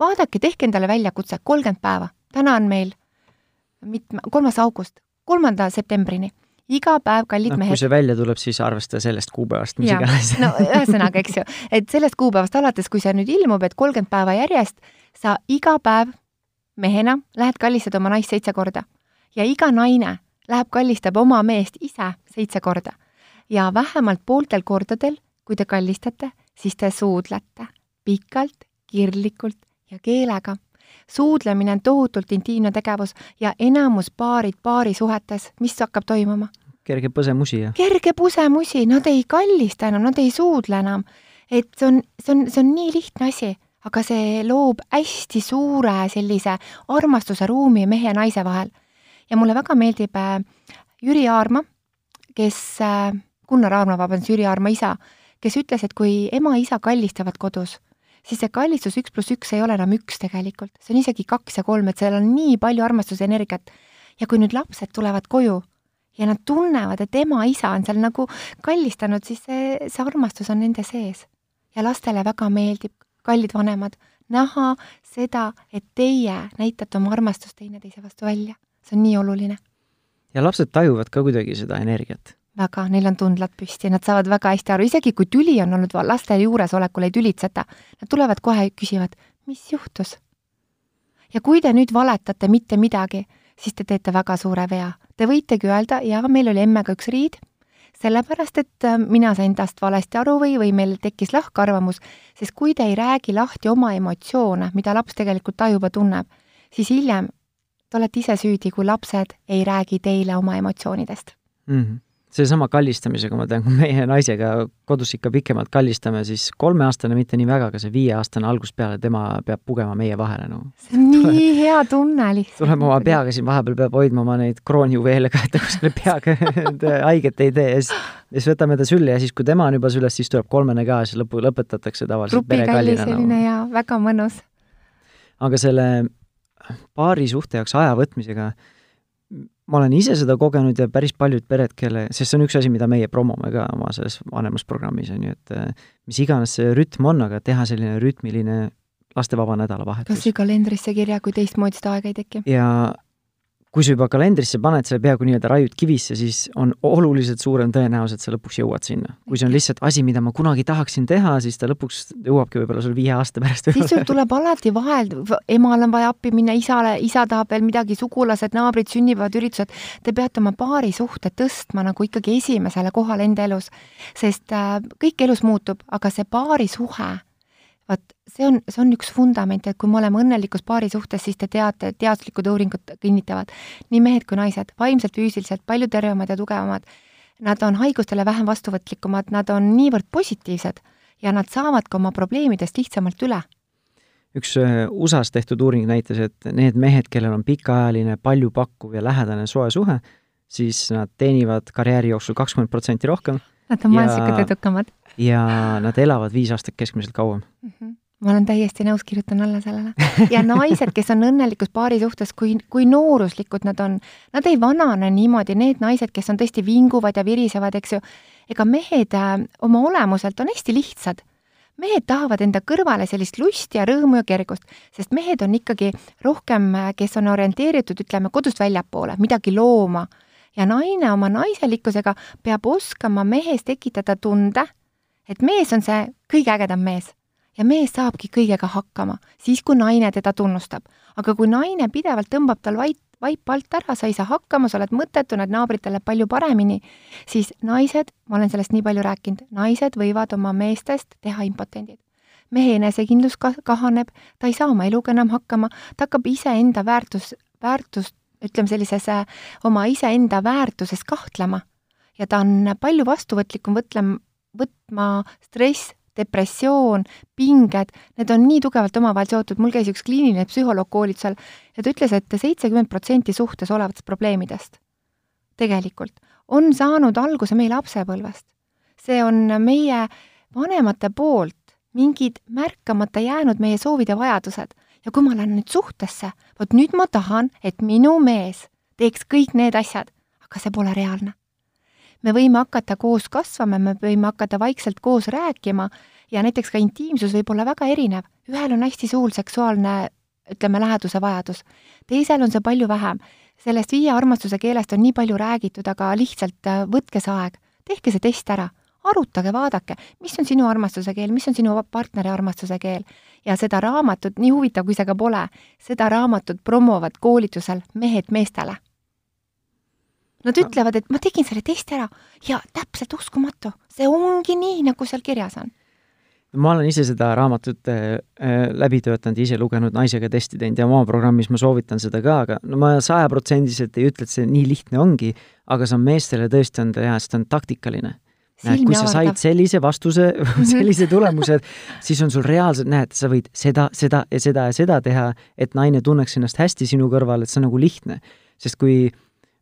vaadake, tehke endale väljakutse, kolmkümmend päeva, täna on meil mitme, kolmas august, kolmanda septembrini iga päev, kallid no, mehed. kui see välja tuleb, siis arvesta sellest kuupäevast, mis ja, iganes. no ühesõnaga, eks ju, et sellest kuupäevast alates, kui see nüüd ilmub, et kolmkümmend päeva järjest, sa iga päev mehena lähed kallistad oma naist seitse korda ja iga naine läheb kallistab oma meest ise seitse korda. ja vähemalt pooltel kordadel, kui te kallistate, siis te suudlete pikalt, kirglikult ja keelega suudlemine on tohutult intiimne tegevus ja enamus paarid paarisuhetes, mis hakkab toimuma? Kerge põsemusi ja kerge põsemusi, nad ei kallista enam, nad ei suudle enam. et see on, see on, see on nii lihtne asi, aga see loob hästi suure sellise armastuse ruumi mehe ja naise vahel. ja mulle väga meeldib äh, Jüri Aarma, kes äh,, Gunnar Aarma, vabandust, Jüri Aarma isa, kes ütles, et kui ema-isa kallistavad kodus siis see kallistus üks pluss üks ei ole enam üks tegelikult, see on isegi kaks ja kolm, et seal on nii palju armastusenergiat. ja kui nüüd lapsed tulevad koju ja nad tunnevad, et ema-isa on seal nagu kallistanud, siis see, see armastus on nende sees. ja lastele väga meeldib, kallid vanemad, näha seda, et teie näitate oma armastust teineteise vastu välja. see on nii oluline. ja lapsed tajuvad ka kuidagi seda energiat väga, neil on tundlad püsti, nad saavad väga hästi aru, isegi kui tüli on olnud laste juuresolekul, ei tülitseta, nad tulevad kohe ja küsivad, mis juhtus. ja kui te nüüd valetate mitte midagi, siis te teete väga suure vea. Te võitegi öelda, jaa, meil oli emmega üks riid, sellepärast et äh, mina sain tast valesti aru või, või meil tekkis lahkarvamus, sest kui te ei räägi lahti oma emotsioone, mida laps tegelikult tajub ja tunneb, siis hiljem te olete ise süüdi, kui lapsed ei räägi teile oma emotsioonidest mm. -hmm seesama kallistamisega, ma tean, kui meie naisega kodus ikka pikemalt kallistame, siis kolmeaastane mitte nii väga, aga see viieaastane algusest peale, tema peab pugema meie vahele, no. see on nii Tule, hea tunne lihtsalt. tuleb oma peaga siin vahepeal, peab hoidma oma neid kroonjuveele ka, et ta kuskile peaga haiget ei tee ja siis, siis võtame ta sülle ja siis, kui tema on juba süles, siis tuleb kolmene ka ja siis lõpu, lõpetatakse tavaliselt perekallina. selline no. ja väga mõnus. aga selle paari suhte jaoks aja võtmisega ma olen ise seda kogenud ja päris paljud pered, kelle, sest see on üks asi, mida meie promome ka oma selles vanemas programmis, on ju, et äh, mis iganes see rütm on, aga teha selline rütmiline lastevaba nädalavahetus. kas või kalendrisse kirja, kui teistmoodi seda aega ei teki? ja kui sa juba kalendrisse paned selle peaaegu nii-öelda raiud kivisse, siis on oluliselt suurem tõenäosus, et sa lõpuks jõuad sinna. kui see on lihtsalt asi, mida ma kunagi tahaksin teha, siis ta lõpuks jõuabki võib-olla sul viie aasta pärast. siis sul tuleb alati vahel, emal on vaja appi minna, isale, isa tahab veel midagi, sugulased, naabrid, sünnipäevad, üritused. Te peate oma paari suhted tõstma nagu ikkagi esimesele kohale enda elus, sest äh, kõik elus muutub, aga see paari suhe vot see on, see on üks vundament, et kui me oleme õnnelikus paari suhtes, siis te teate, teaduslikud uuringud kinnitavad, nii mehed kui naised, vaimselt, füüsiliselt palju tervemad ja tugevamad, nad on haigustele vähem vastuvõtlikumad, nad on niivõrd positiivsed ja nad saavad ka oma probleemidest lihtsamalt üle üks äh, USA-s tehtud uuring näitas, et need mehed, kellel on pikaajaline, palju pakkuv ja lähedane soe suhe, siis nad teenivad karjääri jooksul kakskümmend protsenti rohkem. Nad on majanduslikult edukamad. Ja nad elavad viis aastat keskmiselt kauem mm. -hmm ma olen täiesti nõus, kirjutan alla sellele. ja naised, kes on õnnelikus paari suhtes, kui, kui nooruslikud nad on, nad ei vanane niimoodi, need naised, kes on tõesti vinguvad ja virisevad, eks ju, ega mehed äh, oma olemuselt on hästi lihtsad. mehed tahavad enda kõrvale sellist lusti ja rõõmu ja kergust, sest mehed on ikkagi rohkem, äh, kes on orienteeritud, ütleme, kodust väljapoole, midagi looma. ja naine oma naiselikkusega peab oskama mehes tekitada tunde, et mees on see kõige ägedam mees ja mees saabki kõigega hakkama, siis kui naine teda tunnustab. aga kui naine pidevalt tõmbab tal vait, vaip alt ära, sa ei saa hakkama, sa oled mõttetu, näed naabritele palju paremini, siis naised, ma olen sellest nii palju rääkinud, naised võivad oma meestest teha impotendid. mehe enesekindlus ka-, kahaneb, ta ei saa oma eluga enam hakkama, ta hakkab iseenda väärtus, väärtust, ütleme sellises oma iseenda väärtuses kahtlema. ja ta on palju vastuvõtlikum võtlema, võtma stress, depressioon, pinged, need on nii tugevalt omavahel seotud, mul käis üks kliiniline psühholoog koolitusel ja ta ütles et, et seitsekümmend protsenti suhtes olevatest probleemidest tegelikult on saanud alguse meie lapsepõlvest. see on meie vanemate poolt mingid märkamata jäänud meie soovid ja vajadused. Ja kui ma lähen nüüd suhtesse, vot nüüd ma tahan, et minu mees teeks kõik need asjad, aga see pole reaalne me võime hakata koos kasvama, me võime hakata vaikselt koos rääkima ja näiteks ka intiimsus võib olla väga erinev. ühel on hästi suur seksuaalne, ütleme, läheduse vajadus, teisel on see palju vähem. sellest viie armastuse keelest on nii palju räägitud, aga lihtsalt äh, võtke see aeg, tehke see test ära, arutage, vaadake, mis on sinu armastuse keel, mis on sinu partneri armastuse keel. ja seda raamatut, nii huvitav kui see ka pole, seda raamatut promovad koolitusel mehed meestele Nad ütlevad, et ma tegin selle testi ära ja täpselt uskumatu, see ongi nii, nagu seal kirjas on. ma olen ise seda raamatut äh, äh, läbi töötanud, ise lugenud, naisega testi teinud ja oma programmis ma soovitan seda ka, aga no ma sajaprotsendiliselt ei ütle, et see nii lihtne ongi, aga see on meestele tõesti on hea, sest ta on taktikaline näed, kui sa said sellise vastuse mhm. sellise tulemuse, siis on sul reaalselt, näed, sa võid seda, seda ja seda ja seda teha, et naine tunneks ennast hästi sinu kõrval, et see on nagu lihtne. sest kui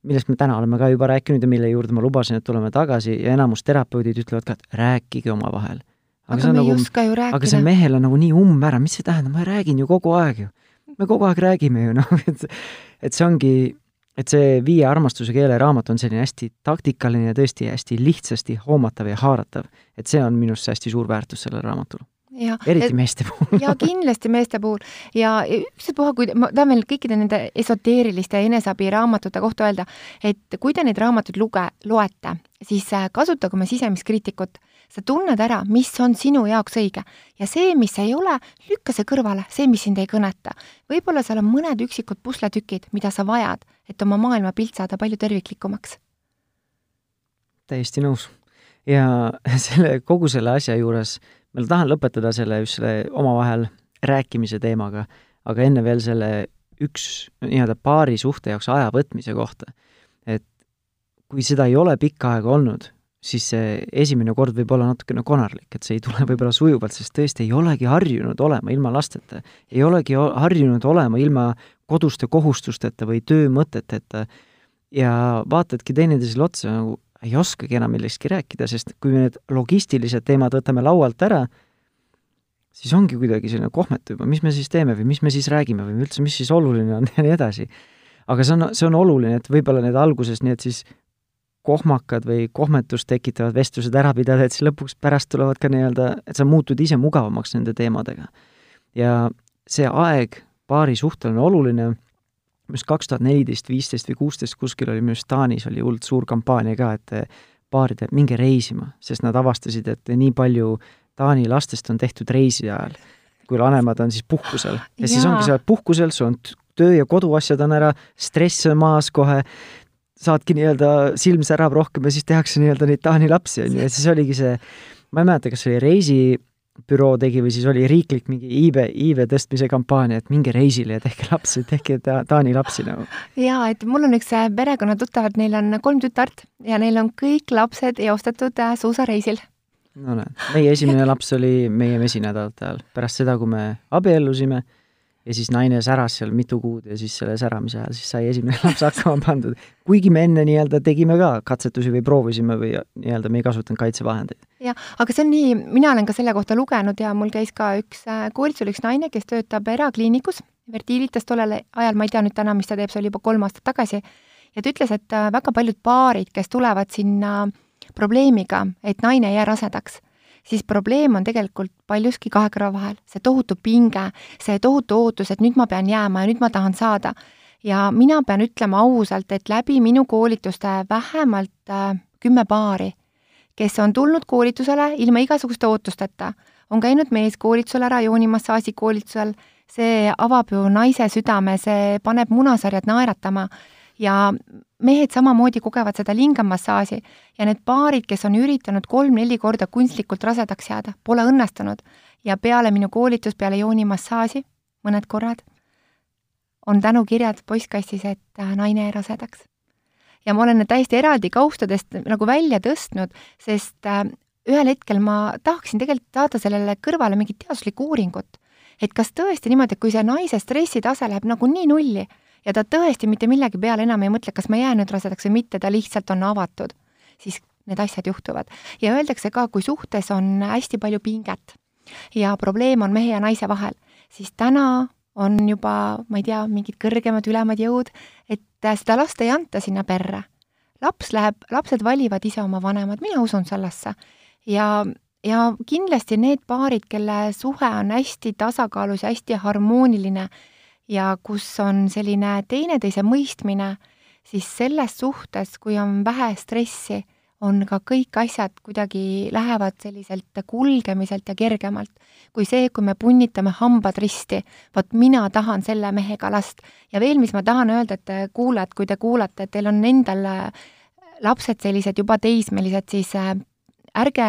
millest me täna oleme ka juba rääkinud ja mille juurde ma lubasin, et tuleme tagasi ja enamus terapeudid ütlevad ka, et rääkige omavahel. aga, me ei nagu, oska ju rääkida. aga see mehel on nagu nii umm ära, mis see tähendab, ma räägin ju kogu aeg ju. me kogu aeg räägime ju, noh, et et see ongi, et see Viie armastuse keele raamat on selline hästi taktikaline ja tõesti hästi lihtsasti hoomatav ja haaratav. et see on minu arust hästi suur väärtus sellel raamatul eriti meeste puhul ja kindlasti meeste puhul ja ükspuha, kui ma tahan veel kõikide nende esoteeriliste eneseabiraamatute kohta öelda, et kui te neid raamatuid luge, loete, siis äh, kasutage oma sisemist kriitikut. sa tunned ära, mis on sinu jaoks õige ja see, mis ei ole, lükka see kõrvale, see, mis sind ei kõneta. võib-olla seal on mõned üksikud pusletükid, mida sa vajad, et oma maailmapilt saada palju terviklikumaks. täiesti nõus. ja selle, kogu selle asja juures ma tahan lõpetada selle just selle omavahel rääkimise teemaga, aga enne veel selle üks nii-öelda paari suhte jaoks aja võtmise kohta. et kui seda ei ole pikka aega olnud, siis see esimene kord võib olla natukene konarlik, et see ei tule võib-olla sujuvalt, sest tõesti ei olegi harjunud olema ilma lasteta. ei olegi harjunud olema ilma koduste kohustusteta või töömõteteta ja vaatadki teineteisele otsa nagu ei oskagi enam millestki rääkida, sest kui me need logistilised teemad võtame laualt ära, siis ongi kuidagi selline kohmetu juba, mis me siis teeme või mis me siis räägime või üldse, mis siis oluline on ja nii edasi. aga see on, see on oluline, et võib-olla need alguses need siis kohmakad või kohmetust tekitavad vestlused ära pidada, et siis lõpuks pärast tulevad ka nii-öelda, et sa muutud ise mugavamaks nende teemadega. ja see aeg paari suhtel on oluline minu arust kaks tuhat neliteist, viisteist või kuusteist kuskil oli minu arust Taanis oli hullult suur kampaania ka, et paarid, minge reisima, sest nad avastasid, et nii palju Taani lastest on tehtud reisi ajal, kui vanemad on siis puhkusel. ja siis ongi, sa oled puhkusel, sul on töö ja koduasjad on ära, stress on maas kohe, saadki nii-öelda, silm särab rohkem ja siis tehakse nii-öelda neid Taani lapsi, on ju, ja siis oligi see, ma ei mäleta, kas see oli reisi büroo tegi või siis oli riiklik mingi iibe, iive tõstmise kampaania, et minge reisile ja tehke lapsi, tehke ta, Taani lapsi nagu. jaa, et mul on üks äh, perekonnatuttav, neil on kolm tütart ja neil on kõik lapsed eostatud äh, suusareisil no näed, meie esimene laps oli meie mesinädalate ajal, pärast seda, kui me abiellusime ja siis naine säras seal mitu kuud ja siis selle säramise ajal siis sai esimene laps hakkama pandud. kuigi me enne nii-öelda tegime ka katsetusi või proovisime või nii-öelda me ei kasutanud kaitsevahendeid. jah, aga see on nii, mina olen ka selle kohta lugenud ja mul käis ka üks äh, koolitusel üks naine, kes töötab erakliinikus, Fertilitas tollel ajal, ma ei tea nüüd täna, mis ta teeb, see oli juba kolm aastat tagasi, ja ta ütles, et äh, väga paljud paarid, kes tulevad sinna probleemiga, et naine ei jää rasedaks siis probleem on tegelikult paljuski kahe kõrva vahel, see tohutu pinge, see tohutu ootus, et nüüd ma pean jääma ja nüüd ma tahan saada. ja mina pean ütlema ausalt, et läbi minu koolituste vähemalt äh, kümme paari, kes on tulnud koolitusele ilma igasuguste ootusteta, on käinud meeskoolitusel ära, joonimassaaži koolitusel, see avab ju naise südame, see paneb munasarjad naeratama. Ja mehed samamoodi kogevad seda lingamassaaži ja need paarid, kes on üritanud kolm-neli korda kunstlikult rasedaks jääda, pole õnnestunud ja peale minu koolitust, peale joonimassaaži, mõned korrad, on tänukirjad postkastis, et äh, naine jäi rasedaks. ja ma olen need täiesti eraldi kaustadest nagu välja tõstnud, sest äh, ühel hetkel ma tahaksin tegelikult saada sellele kõrvale mingit teaduslikku uuringut. et kas tõesti niimoodi, et kui see naise stressitase läheb nagu nii nulli, ja ta tõesti mitte millegi peale enam ei mõtle, kas ma jään nüüd rasedaks või mitte, ta lihtsalt on avatud, siis need asjad juhtuvad. ja öeldakse ka, kui suhtes on hästi palju pinget ja probleem on mehe ja naise vahel, siis täna on juba, ma ei tea, mingid kõrgemad, ülemad jõud, et seda last ei anta sinna perre. laps läheb, lapsed valivad ise oma vanemad, mina usun sellesse. ja, ja kindlasti need paarid, kelle suhe on hästi tasakaalus ja hästi harmooniline, ja kus on selline teineteise mõistmine, siis selles suhtes, kui on vähe stressi, on ka kõik asjad kuidagi, lähevad selliselt kulgemiselt ja kergemalt. kui see, kui me punnitame hambad risti, vot mina tahan selle mehega last. ja veel, mis ma tahan öelda, et kuulajad, kui te kuulate, et teil on endal lapsed sellised juba teismelised, siis äh, ärge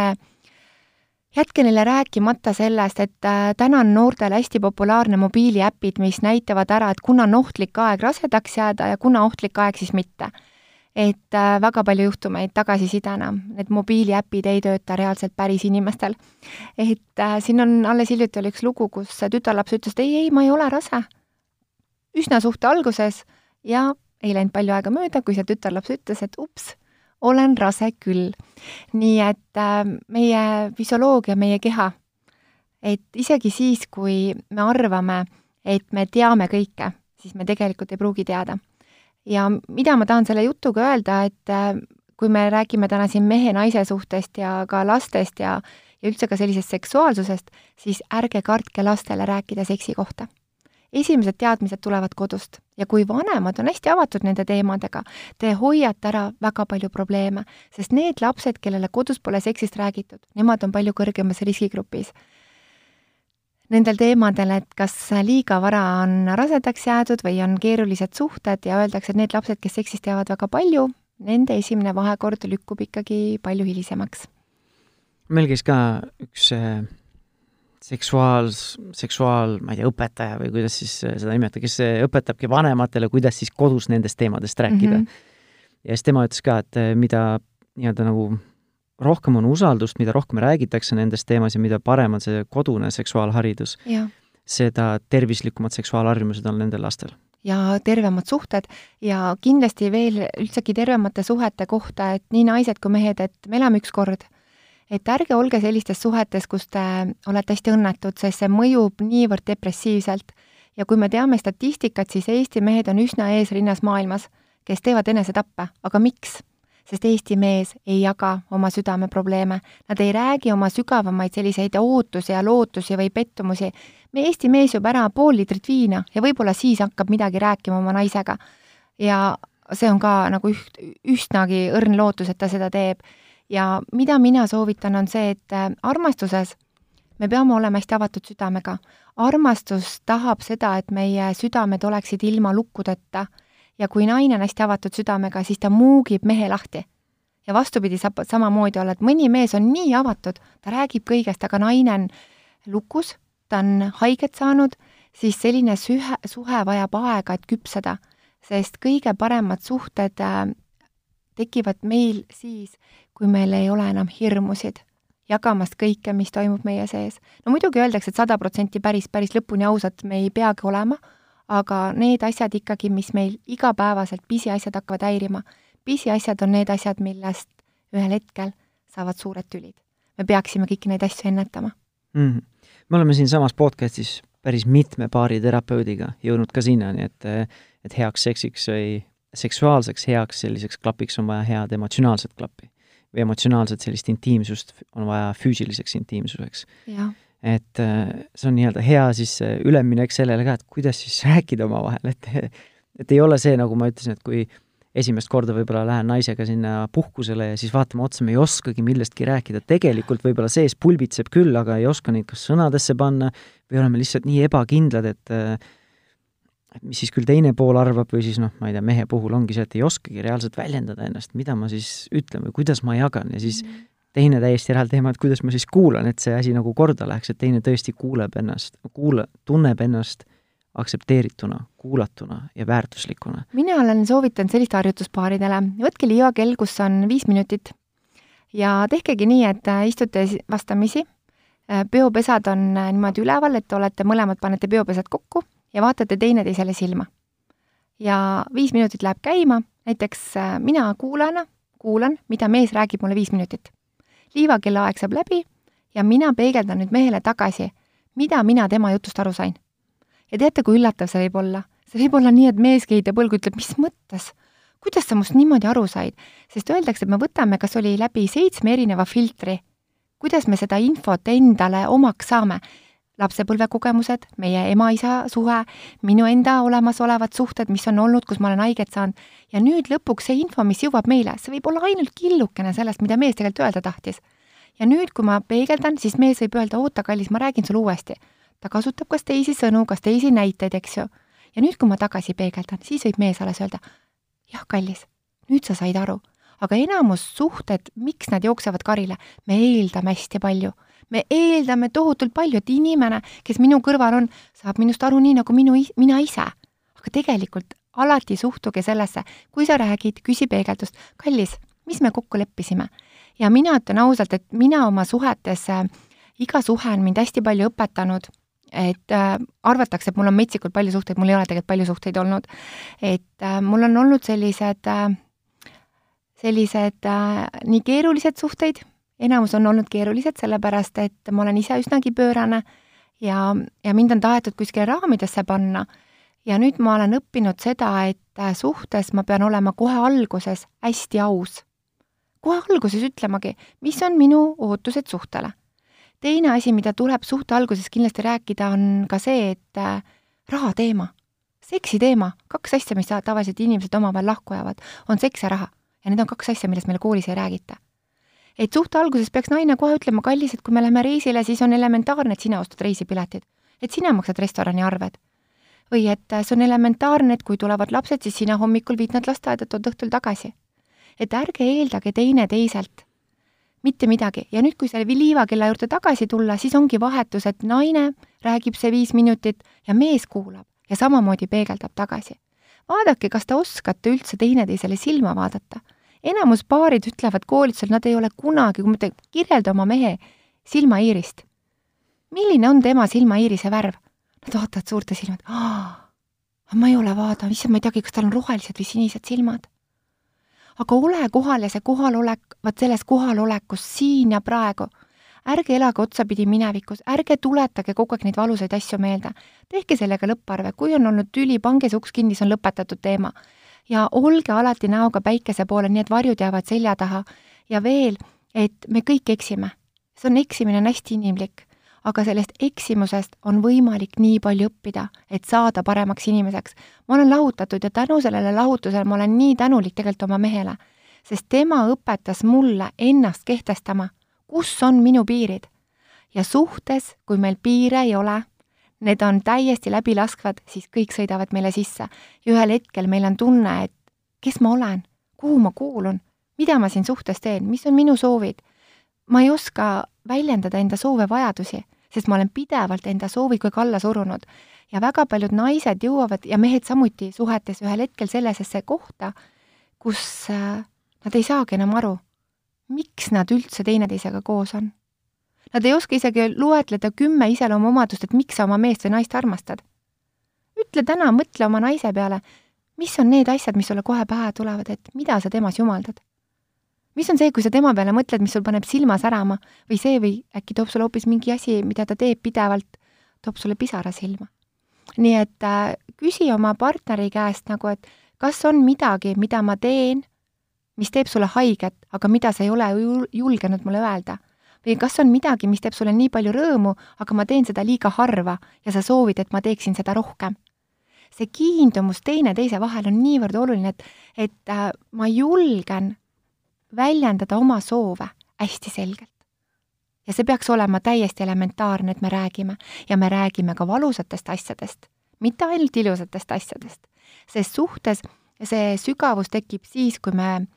jätke neile rääkimata sellest, et äh, täna on noortel hästi populaarne mobiiliäpid, mis näitavad ära, et kuna on ohtlik aeg rasedaks jääda ja kuna ohtlik aeg siis mitte. et äh, väga palju juhtumeid tagasisidena, need mobiiliäpid ei tööta reaalselt päris inimestel. et äh, siin on, alles hiljuti oli üks lugu, kus tütarlaps ütles, et ei, ei, ma ei ole rase. üsna suhte alguses ja ei läinud palju aega mööda, kui see tütarlaps ütles, et ups olen rase küll. nii et äh, meie füsioloogia, meie keha, et isegi siis, kui me arvame, et me teame kõike, siis me tegelikult ei pruugi teada. ja mida ma tahan selle jutuga öelda, et äh, kui me räägime täna siin mehe-naise suhtest ja ka lastest ja ja üldse ka sellisest seksuaalsusest, siis ärge kartke lastele rääkida seksi kohta esimesed teadmised tulevad kodust ja kui vanemad on hästi avatud nende teemadega, te hoiate ära väga palju probleeme, sest need lapsed, kellele kodus pole seksist räägitud, nemad on palju kõrgemas riskigrupis. Nendel teemadel, et kas liiga vara on rasedaks jäädud või on keerulised suhted ja öeldakse, et need lapsed, kes seksist teavad väga palju, nende esimene vahekord lükkub ikkagi palju hilisemaks. meil käis ka üks äh, seksuaal, ma ei tea, õpetaja või kuidas siis seda nimetada, kes õpetabki vanematele, kuidas siis kodus nendest teemadest rääkida mm. -hmm. ja siis tema ütles ka, et mida nii-öelda nagu rohkem on usaldust, mida rohkem räägitakse nendest teemas ja mida parem on see kodune seksuaalharidus, seda tervislikumad seksuaalharjumused on nendel lastel ja tervemad suhted ja kindlasti veel üldsegi tervemate suhete kohta, et nii naised kui mehed, et me elame üks kord et ärge olge sellistes suhetes, kus te olete hästi õnnetud, sest see mõjub niivõrd depressiivselt. ja kui me teame statistikat, siis Eesti mehed on üsna eesrinnas maailmas, kes teevad enesetappe, aga miks? sest Eesti mees ei jaga oma südameprobleeme, nad ei räägi oma sügavamaid selliseid ootusi ja lootusi või pettumusi. me Eesti mees joob ära pool liitrit viina ja võib-olla siis hakkab midagi rääkima oma naisega. ja see on ka nagu üht, üsnagi õrn lootus, et ta seda teeb ja mida mina soovitan, on see, et äh, armastuses me peame olema hästi avatud südamega. armastus tahab seda, et meie südamed oleksid ilma lukkudeta ja kui naine on hästi avatud südamega, siis ta muugib mehe lahti. ja vastupidi saab samamoodi olla, et mõni mees on nii avatud, ta räägib kõigest, aga naine on lukus, ta on haiget saanud, siis selline sühe, suhe vajab aega, et küpseda, sest kõige paremad suhted äh, tekivad meil siis, kui meil ei ole enam hirmusid jagamast kõike, mis toimub meie sees. no muidugi öeldakse, et sada protsenti päris, päris lõpuni ausad me ei peagi olema, aga need asjad ikkagi, mis meil igapäevaselt, pisiasjad hakkavad häirima, pisiasjad on need asjad, millest ühel hetkel saavad suured tülid. me peaksime kõiki neid asju ennetama mm. -hmm. me oleme siinsamas podcastis päris mitme baariterapeudiga jõudnud ka sinnani, et, et heaks seksiks või seksuaalseks heaks selliseks klapiks on vaja head emotsionaalset klappi. Või emotsionaalset sellist intiimsust on vaja füüsiliseks intiimsuseks. et see on nii-öelda hea siis üleminek sellele ka, et kuidas siis rääkida omavahel, et et ei ole see, nagu ma ütlesin, et kui esimest korda võib-olla lähen naisega sinna puhkusele ja siis vaatame otsa, me ei oskagi millestki rääkida, tegelikult võib-olla sees pulbitseb küll, aga ei oska neid kas sõnadesse panna või oleme lihtsalt nii ebakindlad, et et mis siis küll teine pool arvab või siis noh, ma ei tea, mehe puhul ongi see, et ei oskagi reaalselt väljendada ennast, mida ma siis ütlen või kuidas ma jagan ja siis mm. teine täiesti eraldi teema, et kuidas ma siis kuulan, et see asi nagu korda läheks, et teine tõesti kuuleb ennast, kuula-, tunneb ennast aktsepteerituna, kuulatuna ja väärtuslikuna. mina olen soovitanud sellist harjutust paaridele, võtke liivakell, kus on viis minutit ja tehkegi nii, et äh, istute vastamisi, äh, peopesad on äh, niimoodi üleval, et olete mõlemad, panete peopesad kokku ja vaatate teineteisele silma. ja viis minutit läheb käima, näiteks äh, mina kuulajana kuulan, mida mees räägib mulle viis minutit. liivakella aeg saab läbi ja mina peegeldan nüüd mehele tagasi, mida mina tema jutust aru sain. ja teate, kui üllatav see võib olla? see võib olla nii, et mees kehitab õlgu, ütleb, mis mõttes? kuidas sa must niimoodi aru said? sest öeldakse, et me võtame, kas oli läbi seitsme erineva filtri, kuidas me seda infot endale omaks saame lapsepõlvekogemused, meie ema-isa suhe, minu enda olemasolevad suhted, mis on olnud, kus ma olen haiget saanud, ja nüüd lõpuks see info, mis jõuab meile, see võib olla ainult killukene sellest, mida mees tegelikult öelda tahtis. ja nüüd, kui ma peegeldan, siis mees võib öelda, oota, kallis, ma räägin sulle uuesti. ta kasutab kas teisi sõnu, kas teisi näiteid, eks ju. ja nüüd, kui ma tagasi peegeldan, siis võib mees alles öelda, jah, kallis, nüüd sa said aru. aga enamus suhted, miks nad jooksevad karile, me eeldame hästi palju me eeldame tohutult palju, et inimene, kes minu kõrval on, saab minust aru nii, nagu minu, mina ise. aga tegelikult alati suhtuge sellesse, kui sa räägid, küsi peegeldust, kallis, mis me kokku leppisime? ja mina ütlen ausalt, et mina oma suhetes äh,, iga suhe on mind hästi palju õpetanud, et äh, arvatakse, et mul on metsikult palju suhteid, mul ei ole tegelikult palju suhteid olnud. et äh, mul on olnud sellised äh, sellised äh, nii keerulised suhteid, enamus on olnud keerulised, sellepärast et ma olen ise üsnagi pöörane ja, ja mind on tahetud kuskile raamidesse panna. ja nüüd ma olen õppinud seda, et suhtes ma pean olema kohe alguses hästi aus. kohe alguses ütlemagi, mis on minu ootused suhtele. teine asi, mida tuleb suhte alguses kindlasti rääkida, on ka see, et äh, raha teema, seksi teema, kaks asja, mis tavaliselt inimesed omavahel lahku ajavad, on seks ja raha. ja need on kaks asja, millest meile koolis ei räägita et suhte alguses peaks naine kohe ütlema, kallis, et kui me läheme reisile, siis on elementaarne, et sina ostad reisipiletid. et sina maksad restorani arved. või et see on elementaarne, et kui tulevad lapsed, siis sina hommikul viid nad lasteaeda, tood õhtul tagasi. et ärge eeldage teineteiselt mitte midagi ja nüüd, kui selle liivakella juurde tagasi tulla, siis ongi vahetus, et naine räägib see viis minutit ja mees kuulab ja samamoodi peegeldab tagasi. vaadake, kas te oskate üldse teineteisele silma vaadata enamus paarid ütlevad koolitusel, nad ei ole kunagi, kui te kirjelda oma mehe silmaiirist. milline on tema silmaiirise värv? Nad vaatavad suurte silmad, ma ei ole vaadanud, issand, ma ei teagi, kas tal on rohelised või sinised silmad. aga ole kohal ja see kohalolek, vaat selles kohalolekus siin ja praegu, ärge elage otsapidi minevikus, ärge tuletage kogu aeg neid valusaid asju meelde. tehke sellega lõpparve, kui on olnud tüli, pange see uks kinni, see on lõpetatud teema ja olge alati näoga päikese poole, nii et varjud jäävad selja taha. ja veel, et me kõik eksime. see on, eksimine on hästi inimlik, aga sellest eksimusest on võimalik nii palju õppida, et saada paremaks inimeseks. ma olen lahutatud ja tänu sellele lahutusele ma olen nii tänulik tegelikult oma mehele, sest tema õpetas mulle ennast kehtestama, kus on minu piirid. ja suhtes, kui meil piire ei ole, need on täiesti läbilaskvad, siis kõik sõidavad meile sisse. ja ühel hetkel meil on tunne, et kes ma olen, kuhu ma kuulun, mida ma siin suhtes teen, mis on minu soovid. ma ei oska väljendada enda soove, vajadusi, sest ma olen pidevalt enda soovi kõik alla surunud. ja väga paljud naised jõuavad ja mehed samuti suhetes ühel hetkel sellisesse kohta, kus äh, nad ei saagi enam aru, miks nad üldse teineteisega koos on. Nad ei oska isegi loetleda kümme iseloomuomadust, et miks sa oma meest või naist armastad. ütle täna, mõtle oma naise peale, mis on need asjad, mis sulle kohe pähe tulevad, et mida sa temas jumaldad? mis on see, kui sa tema peale mõtled, mis sul paneb silma särama või see või äkki toob sulle hoopis mingi asi, mida ta teeb pidevalt, toob sulle pisara silma? nii et äh, küsi oma partneri käest nagu, et kas on midagi, mida ma teen, mis teeb sulle haiget, aga mida sa ei ole julgenud mulle öelda või kas on midagi, mis teeb sulle nii palju rõõmu, aga ma teen seda liiga harva ja sa soovid, et ma teeksin seda rohkem. see kiindumus teineteise vahel on niivõrd oluline, et, et äh, ma julgen väljendada oma soove hästi selgelt. ja see peaks olema täiesti elementaarne, et me räägime ja me räägime ka valusatest asjadest, mitte ainult ilusatest asjadest, sest suhtes see sügavus tekib siis, kui me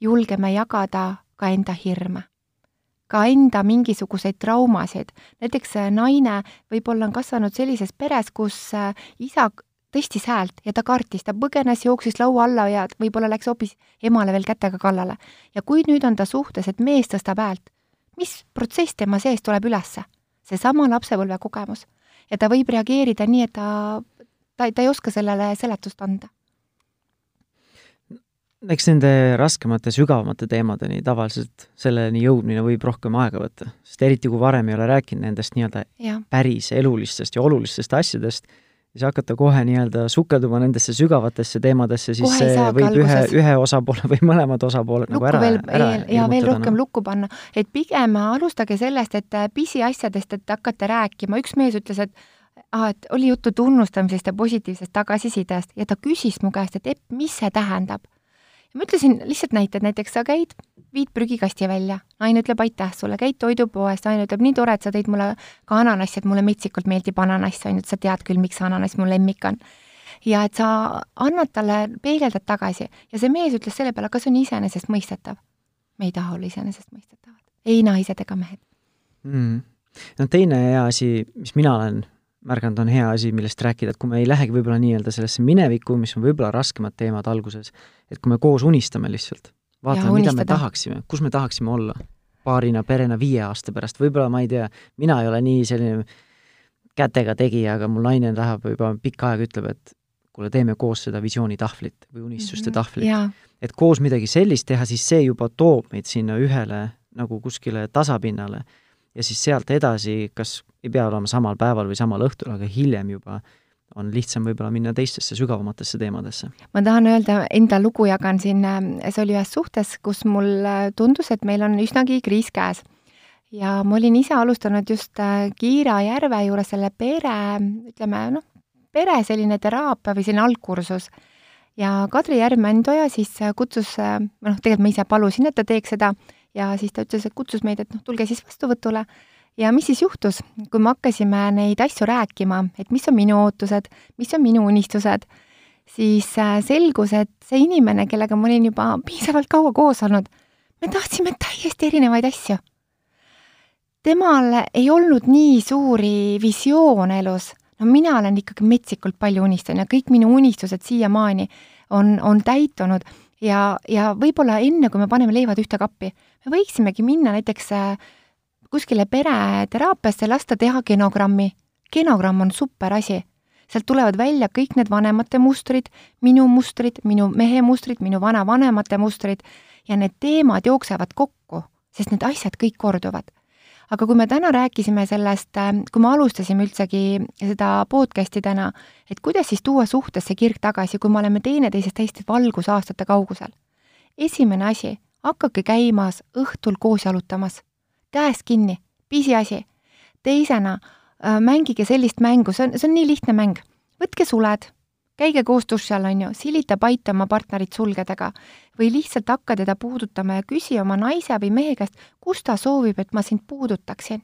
julgeme jagada ka enda hirme ka enda mingisuguseid traumasid. näiteks äh, naine võib-olla on kasvanud sellises peres, kus äh, isa tõstis häält ja ta kartis, ta põgenes, jooksis laua alla ja võib-olla läks hoopis emale veel kätega kallale. ja kui nüüd on ta suhtes, et mees tõstab häält, mis protsess tema sees tuleb ülesse? seesama lapsepõlve kogemus. ja ta võib reageerida nii, et ta, ta, ta ei oska sellele seletust anda eks nende raskemate, sügavamate teemadeni tavaliselt selleni jõudmine võib rohkem aega võtta, sest eriti kui varem ei ole rääkinud nendest nii-öelda päris elulistest ja olulistest asjadest, siis hakata kohe nii-öelda sukelduma nendesse sügavatesse teemadesse, siis kohe see võib alguses. ühe, ühe osapoole või mõlemad osapooled nagu ära, veel, ära ja veel rohkem no. lukku panna. et pigem alustage sellest, et pisiasjadest, et hakkate rääkima, üks mees ütles, et ah, et oli juttu tunnustamisest ja positiivsest tagasisidest ja ta küsis mu käest, et Epp, mis see tähendab ja ma ütlesin lihtsalt näited, näiteks sa käid, viid prügikasti välja, naine ütleb aitäh sulle, käid toidupoes, naine ütleb nii tore, et sa tõid mulle ka ananassi, et mulle metsikult meeldib ananass, on ju, et sa tead küll, miks ananass mu lemmik on. ja et sa annad talle, peegeldad tagasi. Ja see mees ütles selle peale, kas on iseenesestmõistetav. me ei taha olla iseenesestmõistetavad, ei naised ega mehed. Mm.. no teine hea asi, mis mina olen märganud, on hea asi, millest rääkida, et kui me ei lähegi võib-olla nii-öelda sellesse minevikku, mis on võib-olla raskemad teemad alguses, et kui me koos unistame lihtsalt, vaatame, mida me tahaksime, kus me tahaksime olla paarina, perena viie aasta pärast, võib-olla ma ei tea, mina ei ole nii selline kätega tegija, aga mul naine läheb juba pikka aega, ütleb, et kuule, teeme koos seda visioonitahvlit või unistuste mm -hmm. tahvlit. et koos midagi sellist teha, siis see juba toob meid sinna ühele nagu kuskile tasapinnale ja siis sealt edasi, kas ei pea olema samal päeval või samal õhtul, aga hiljem juba on lihtsam võib-olla minna teistesse sügavamatesse teemadesse. ma tahan öelda, enda lugu jagan siin, see oli ühes suhtes, kus mul tundus, et meil on üsnagi kriis käes. ja ma olin ise alustanud just äh, Kiira järve juures selle pere, ütleme noh, pere selline teraapia või selline algkursus. ja Kadri Järv-Mändoja siis kutsus, noh, tegelikult ma ise palusin, et ta teeks seda ja siis ta ütles, et kutsus meid, et noh, tulge siis vastuvõtule. Ja mis siis juhtus, kui me hakkasime neid asju rääkima, et mis on minu ootused, mis on minu unistused, siis äh, selgus, et see inimene, kellega ma olin juba piisavalt kaua koos olnud, me tahtsime täiesti erinevaid asju. temal ei olnud nii suuri visioone elus, no mina olen ikkagi metsikult palju unistanud ja kõik minu unistused siiamaani on, on täitunud. Ja, ja võib-olla enne, kui me paneme leivad ühte kappi, me võiksimegi minna näiteks äh, kuskile pereteraapiasse, lasta teha genogrammi. genogramm on super asi. sealt tulevad välja kõik need vanemate mustrid, minu mustrid, minu mehe mustrid, minu vanavanemate mustrid ja need teemad jooksevad kokku, sest need asjad kõik korduvad. aga kui me täna rääkisime sellest, kui me alustasime üldsegi seda podcast'i täna, et kuidas siis tuua suhtesse kirg tagasi, kui me oleme teineteisest täiesti valgusaastate kaugusel. esimene asi, hakake käimas õhtul koos jalutamas käest kinni, pisiasi. teisena äh, mängige sellist mängu, see on, see on nii lihtne mäng. võtke suled, käige koos duši all, on ju, silita paita oma partnerit sulgedega või lihtsalt hakka teda puudutama ja küsi oma naise või mehe käest, kus ta soovib, et ma sind puudutaksin.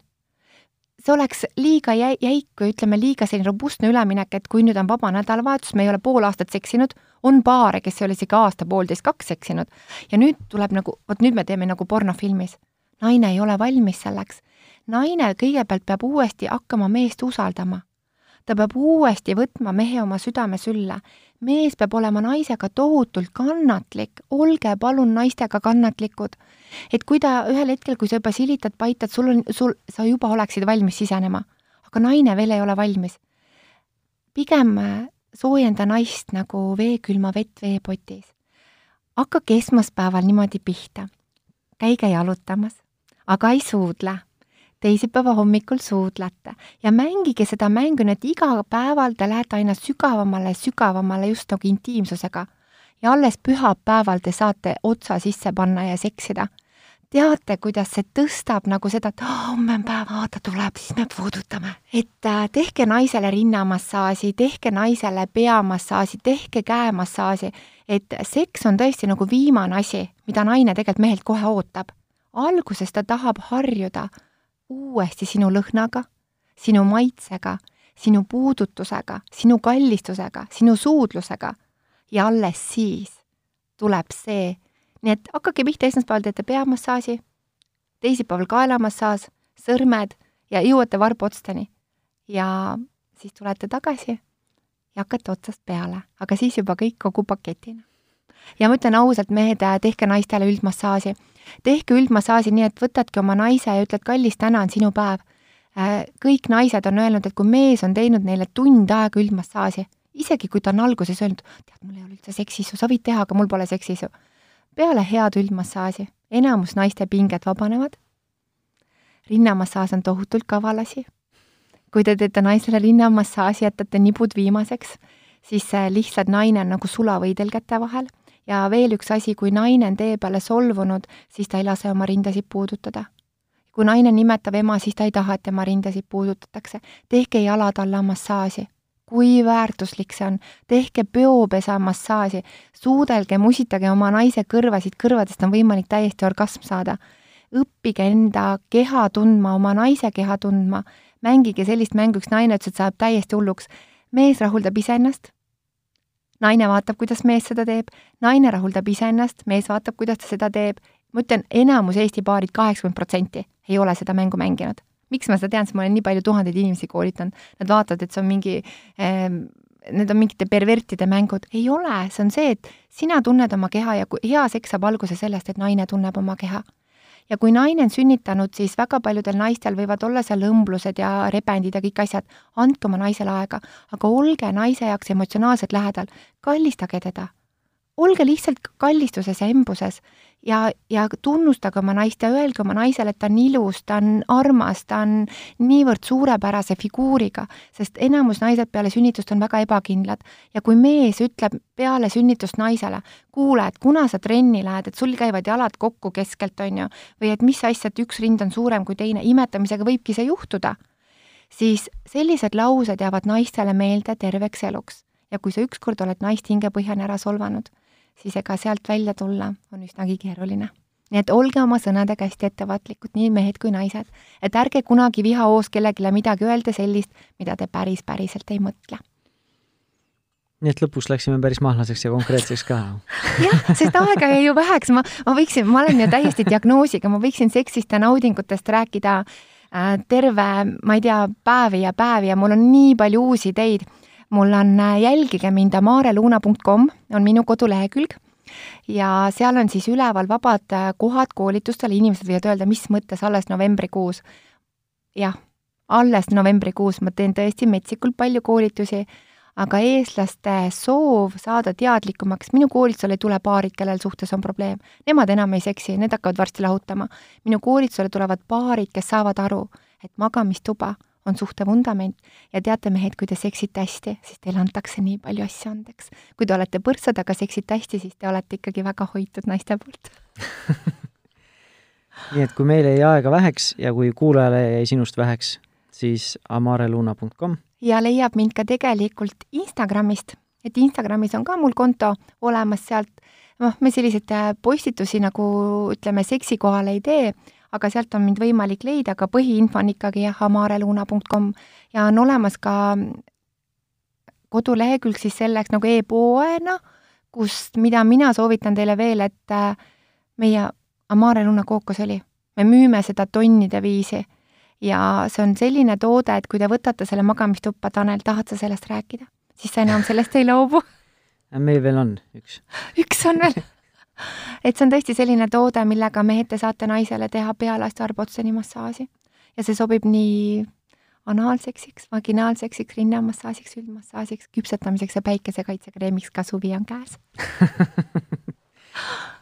See oleks liiga jäi-, jäik või ütleme, liiga selline robustne üleminek, et kui nüüd on vaba nädalavahetus, me ei ole pool aastat seksinud, on paare, kes ei ole isegi aasta, poolteist, kaks seksinud ja nüüd tuleb nagu, vot nüüd me teeme nagu pornofilmis naine ei ole valmis selleks. naine kõigepealt peab uuesti hakkama meest usaldama. ta peab uuesti võtma mehe oma südame sülle. mees peab olema naisega tohutult kannatlik, olge palun naistega kannatlikud. Et kui ta ühel hetkel, kui sa juba silitad, paitad, sul on, sul, sa juba oleksid valmis sisenema, aga naine veel ei ole valmis. pigem äh, soojenda naist nagu veekülma vett veepotis. hakake esmaspäeval niimoodi pihta. käige jalutamas, aga ei suudle teisipäeva hommikul suudlete ja mängige seda mängu, nii et igapäeval te lähete aina sügavamale, sügavamale just nagu intiimsusega. Ja alles pühapäeval te saate otsa sisse panna ja seksida. teate, kuidas see tõstab nagu seda, et homme on päev, aasta tuleb, siis me puudutame. et äh, tehke naisele rinnamassaaži, tehke naisele peamassaaži, tehke käemassaaži, et seks on tõesti nagu viimane asi, mida naine tegelikult mehelt kohe ootab alguses ta tahab harjuda uuesti sinu lõhnaga, sinu maitsega, sinu puudutusega, sinu kallistusega, sinu suudlusega ja alles siis tuleb see, nii et hakake pihta, esmaspäeval teete peamassaaži, teisipäeval kaelamassaaž, sõrmed ja jõuate varbaotsteni. ja siis tulete tagasi ja hakkate otsast peale, aga siis juba kõik kogu paketina. ja ma ütlen ausalt, mehed, tehke naistele üldmassaaži tehke üldmassaaži nii, et võtadki oma naise ja ütled, kallis, täna on sinu päev. Äh, kõik naised on öelnud, et kui mees on teinud neile tund aega üldmassaaži, isegi kui ta on alguses öelnud, tead, mul ei ole üldse seksisu, sa võid teha, aga mul pole seksisu. peale head üldmassaaži enamus naiste pinged vabanevad. rinnamassaaž on tohutult kaval asi. kui te teete naisele rinnamassaaži, jätate nibud viimaseks, siis lihtsalt naine on nagu sulavõidel käte vahel ja veel üks asi, kui naine on tee peale solvunud, siis ta ei lase oma rindasid puudutada. kui naine nimetab ema, siis ta ei taha, et tema rindasid puudutatakse. tehke jalad alla massaaži. Kui väärtuslik see on, tehke peopesa massaaži, suudelge, musitage oma naise kõrvasid, kõrvadest on võimalik täiesti orgasm saada. õppige enda keha tundma, oma naise keha tundma, mängige sellist mängu, üks naine ütles, et saab täiesti hulluks. mees rahuldab iseennast, naine vaatab, kuidas mees seda teeb, naine rahuldab iseennast, mees vaatab, kuidas ta seda teeb. ma ütlen, enamus Eesti paarid, kaheksakümmend protsenti, ei ole seda mängu mänginud. Miks ma seda tean, sest ma olen nii palju tuhandeid inimesi koolitanud, nad vaatavad, et see on mingi eh, need on mingite pervertide mängud, ei ole, see on see, et sina tunned oma keha ja kui hea seks saab alguse sellest, et naine tunneb oma keha. Ja kui naine on sünnitanud, siis väga paljudel naistel võivad olla seal õmblused ja rebendid ja kõik asjad, andke oma naisele aega, aga olge naise jaoks emotsionaalselt lähedal, kallistage teda. Olge lihtsalt kallistuses ja embuses ja, ja tunnustage oma naist ja öelge oma naisele, et ta on ilus, ta on armas, ta on niivõrd suurepärase figuuriga, sest enamus naised peale sünnitust on väga ebakindlad. ja kui mees ütleb peale sünnitust naisele, kuule, et kuna sa trenni lähed, et sul käivad jalad kokku keskelt, on ju, või et mis asja, et üks rind on suurem kui teine, imetamisega võibki see juhtuda, siis sellised laused jäävad naistele meelde terveks eluks. ja kui sa ükskord oled naist hingepõhjani ära solvanud siis ega sealt välja tulla on üsnagi keeruline. nii et olge oma sõnadega hästi ettevaatlikud, nii mehed kui naised, et ärge kunagi vihahoos kellelegi midagi öelda sellist, mida te päris, päriselt ei mõtle nii et lõpus läksime päris mahlaseks ja konkreetseks ka. jah, sest aega jäi ju väheks, ma, ma võiksin, ma olen ju täiesti diagnoosiga, ma võiksin seksist ja naudingutest rääkida äh, terve, ma ei tea, päevi ja päevi ja mul on nii palju uusi ideid mul on äh, Jälgige mind, amareluuna.com on minu kodulehekülg ja seal on siis üleval vabad äh, kohad koolitustele, inimesed võivad öelda, mis mõttes alles novembrikuus. jah, alles novembrikuus ma teen tõesti metsikult palju koolitusi, aga eestlaste soov saada teadlikumaks, minu koolitusele ei tule paarid, kellel suhtes on probleem, nemad enam ei seksi, need hakkavad varsti lahutama. minu koolitusele tulevad paarid, kes saavad aru, et magamistuba on suhte vundament ja teate, mehed, kui te seksite hästi, siis teile antakse nii palju asju andeks. kui te olete põrsa taga, seksite hästi, siis te olete ikkagi väga hoitud naiste poolt nii et kui meil jäi aega väheks ja kui kuulajale jäi sinust väheks, siis amareluna.com. ja leiab mind ka tegelikult Instagramist, et Instagramis on ka mul konto olemas sealt, noh, me selliseid postitusi nagu ütleme, seksi kohal ei tee aga sealt on mind võimalik leida, aga põhiinfo on ikkagi jah, amareluuna.com ja on olemas ka kodulehekülg siis selleks nagu e-poena, kust, mida mina soovitan teile veel, et äh, meie Amare Luna kookosõli, me müüme seda tonnide viisi. Ja see on selline toode, et kui te võtate selle magamistuppa, Tanel, tahad sa sellest rääkida, siis sa enam sellest ei loobu. Meil veel on üks. üks on veel et see on tõesti selline toode, millega mehed te saate naisele teha pealaste arbotseni massaaži. ja see sobib nii anaalseksiks, vaginaalseksiks, rinnamassaažiks, üldmassaažiks, küpsetamiseks ja päikesekaitsekreemiks, ka suvi on käes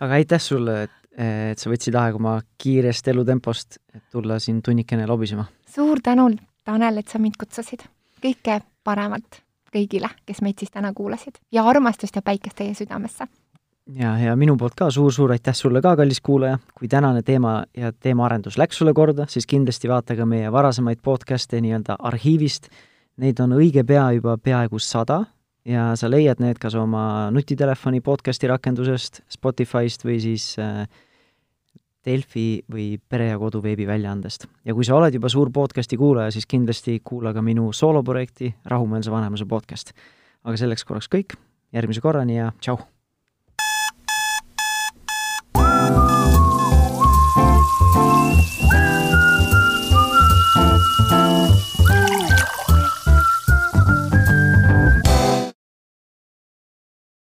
aga aitäh sulle, et, et sa võtsid aega oma kiirest elutempost, et tulla siin tunnikene lobisema. suur tänu, Tanel, et sa mind kutsusid. kõike paremat kõigile, kes meid siis täna kuulasid ja armastust ja päikest teie südamesse! Ja, ja minu poolt ka suur-suur aitäh sulle ka, kallis kuulaja, kui tänane teema ja teemaarendus läks sulle korda, siis kindlasti vaata ka meie varasemaid podcast'e nii-öelda arhiivist, neid on õige pea juba peaaegu sada ja sa leiad need kas oma nutitelefoni podcast'i rakendusest, Spotify'st või siis äh, Delfi või Pere ja Kodu veebiväljaandest. ja kui sa oled juba suur podcasti kuulaja, siis kindlasti kuula ka minu sooloprojekti Rahumeelse vanemuse podcast. aga selleks korraks kõik, järgmise korrani ja tšau!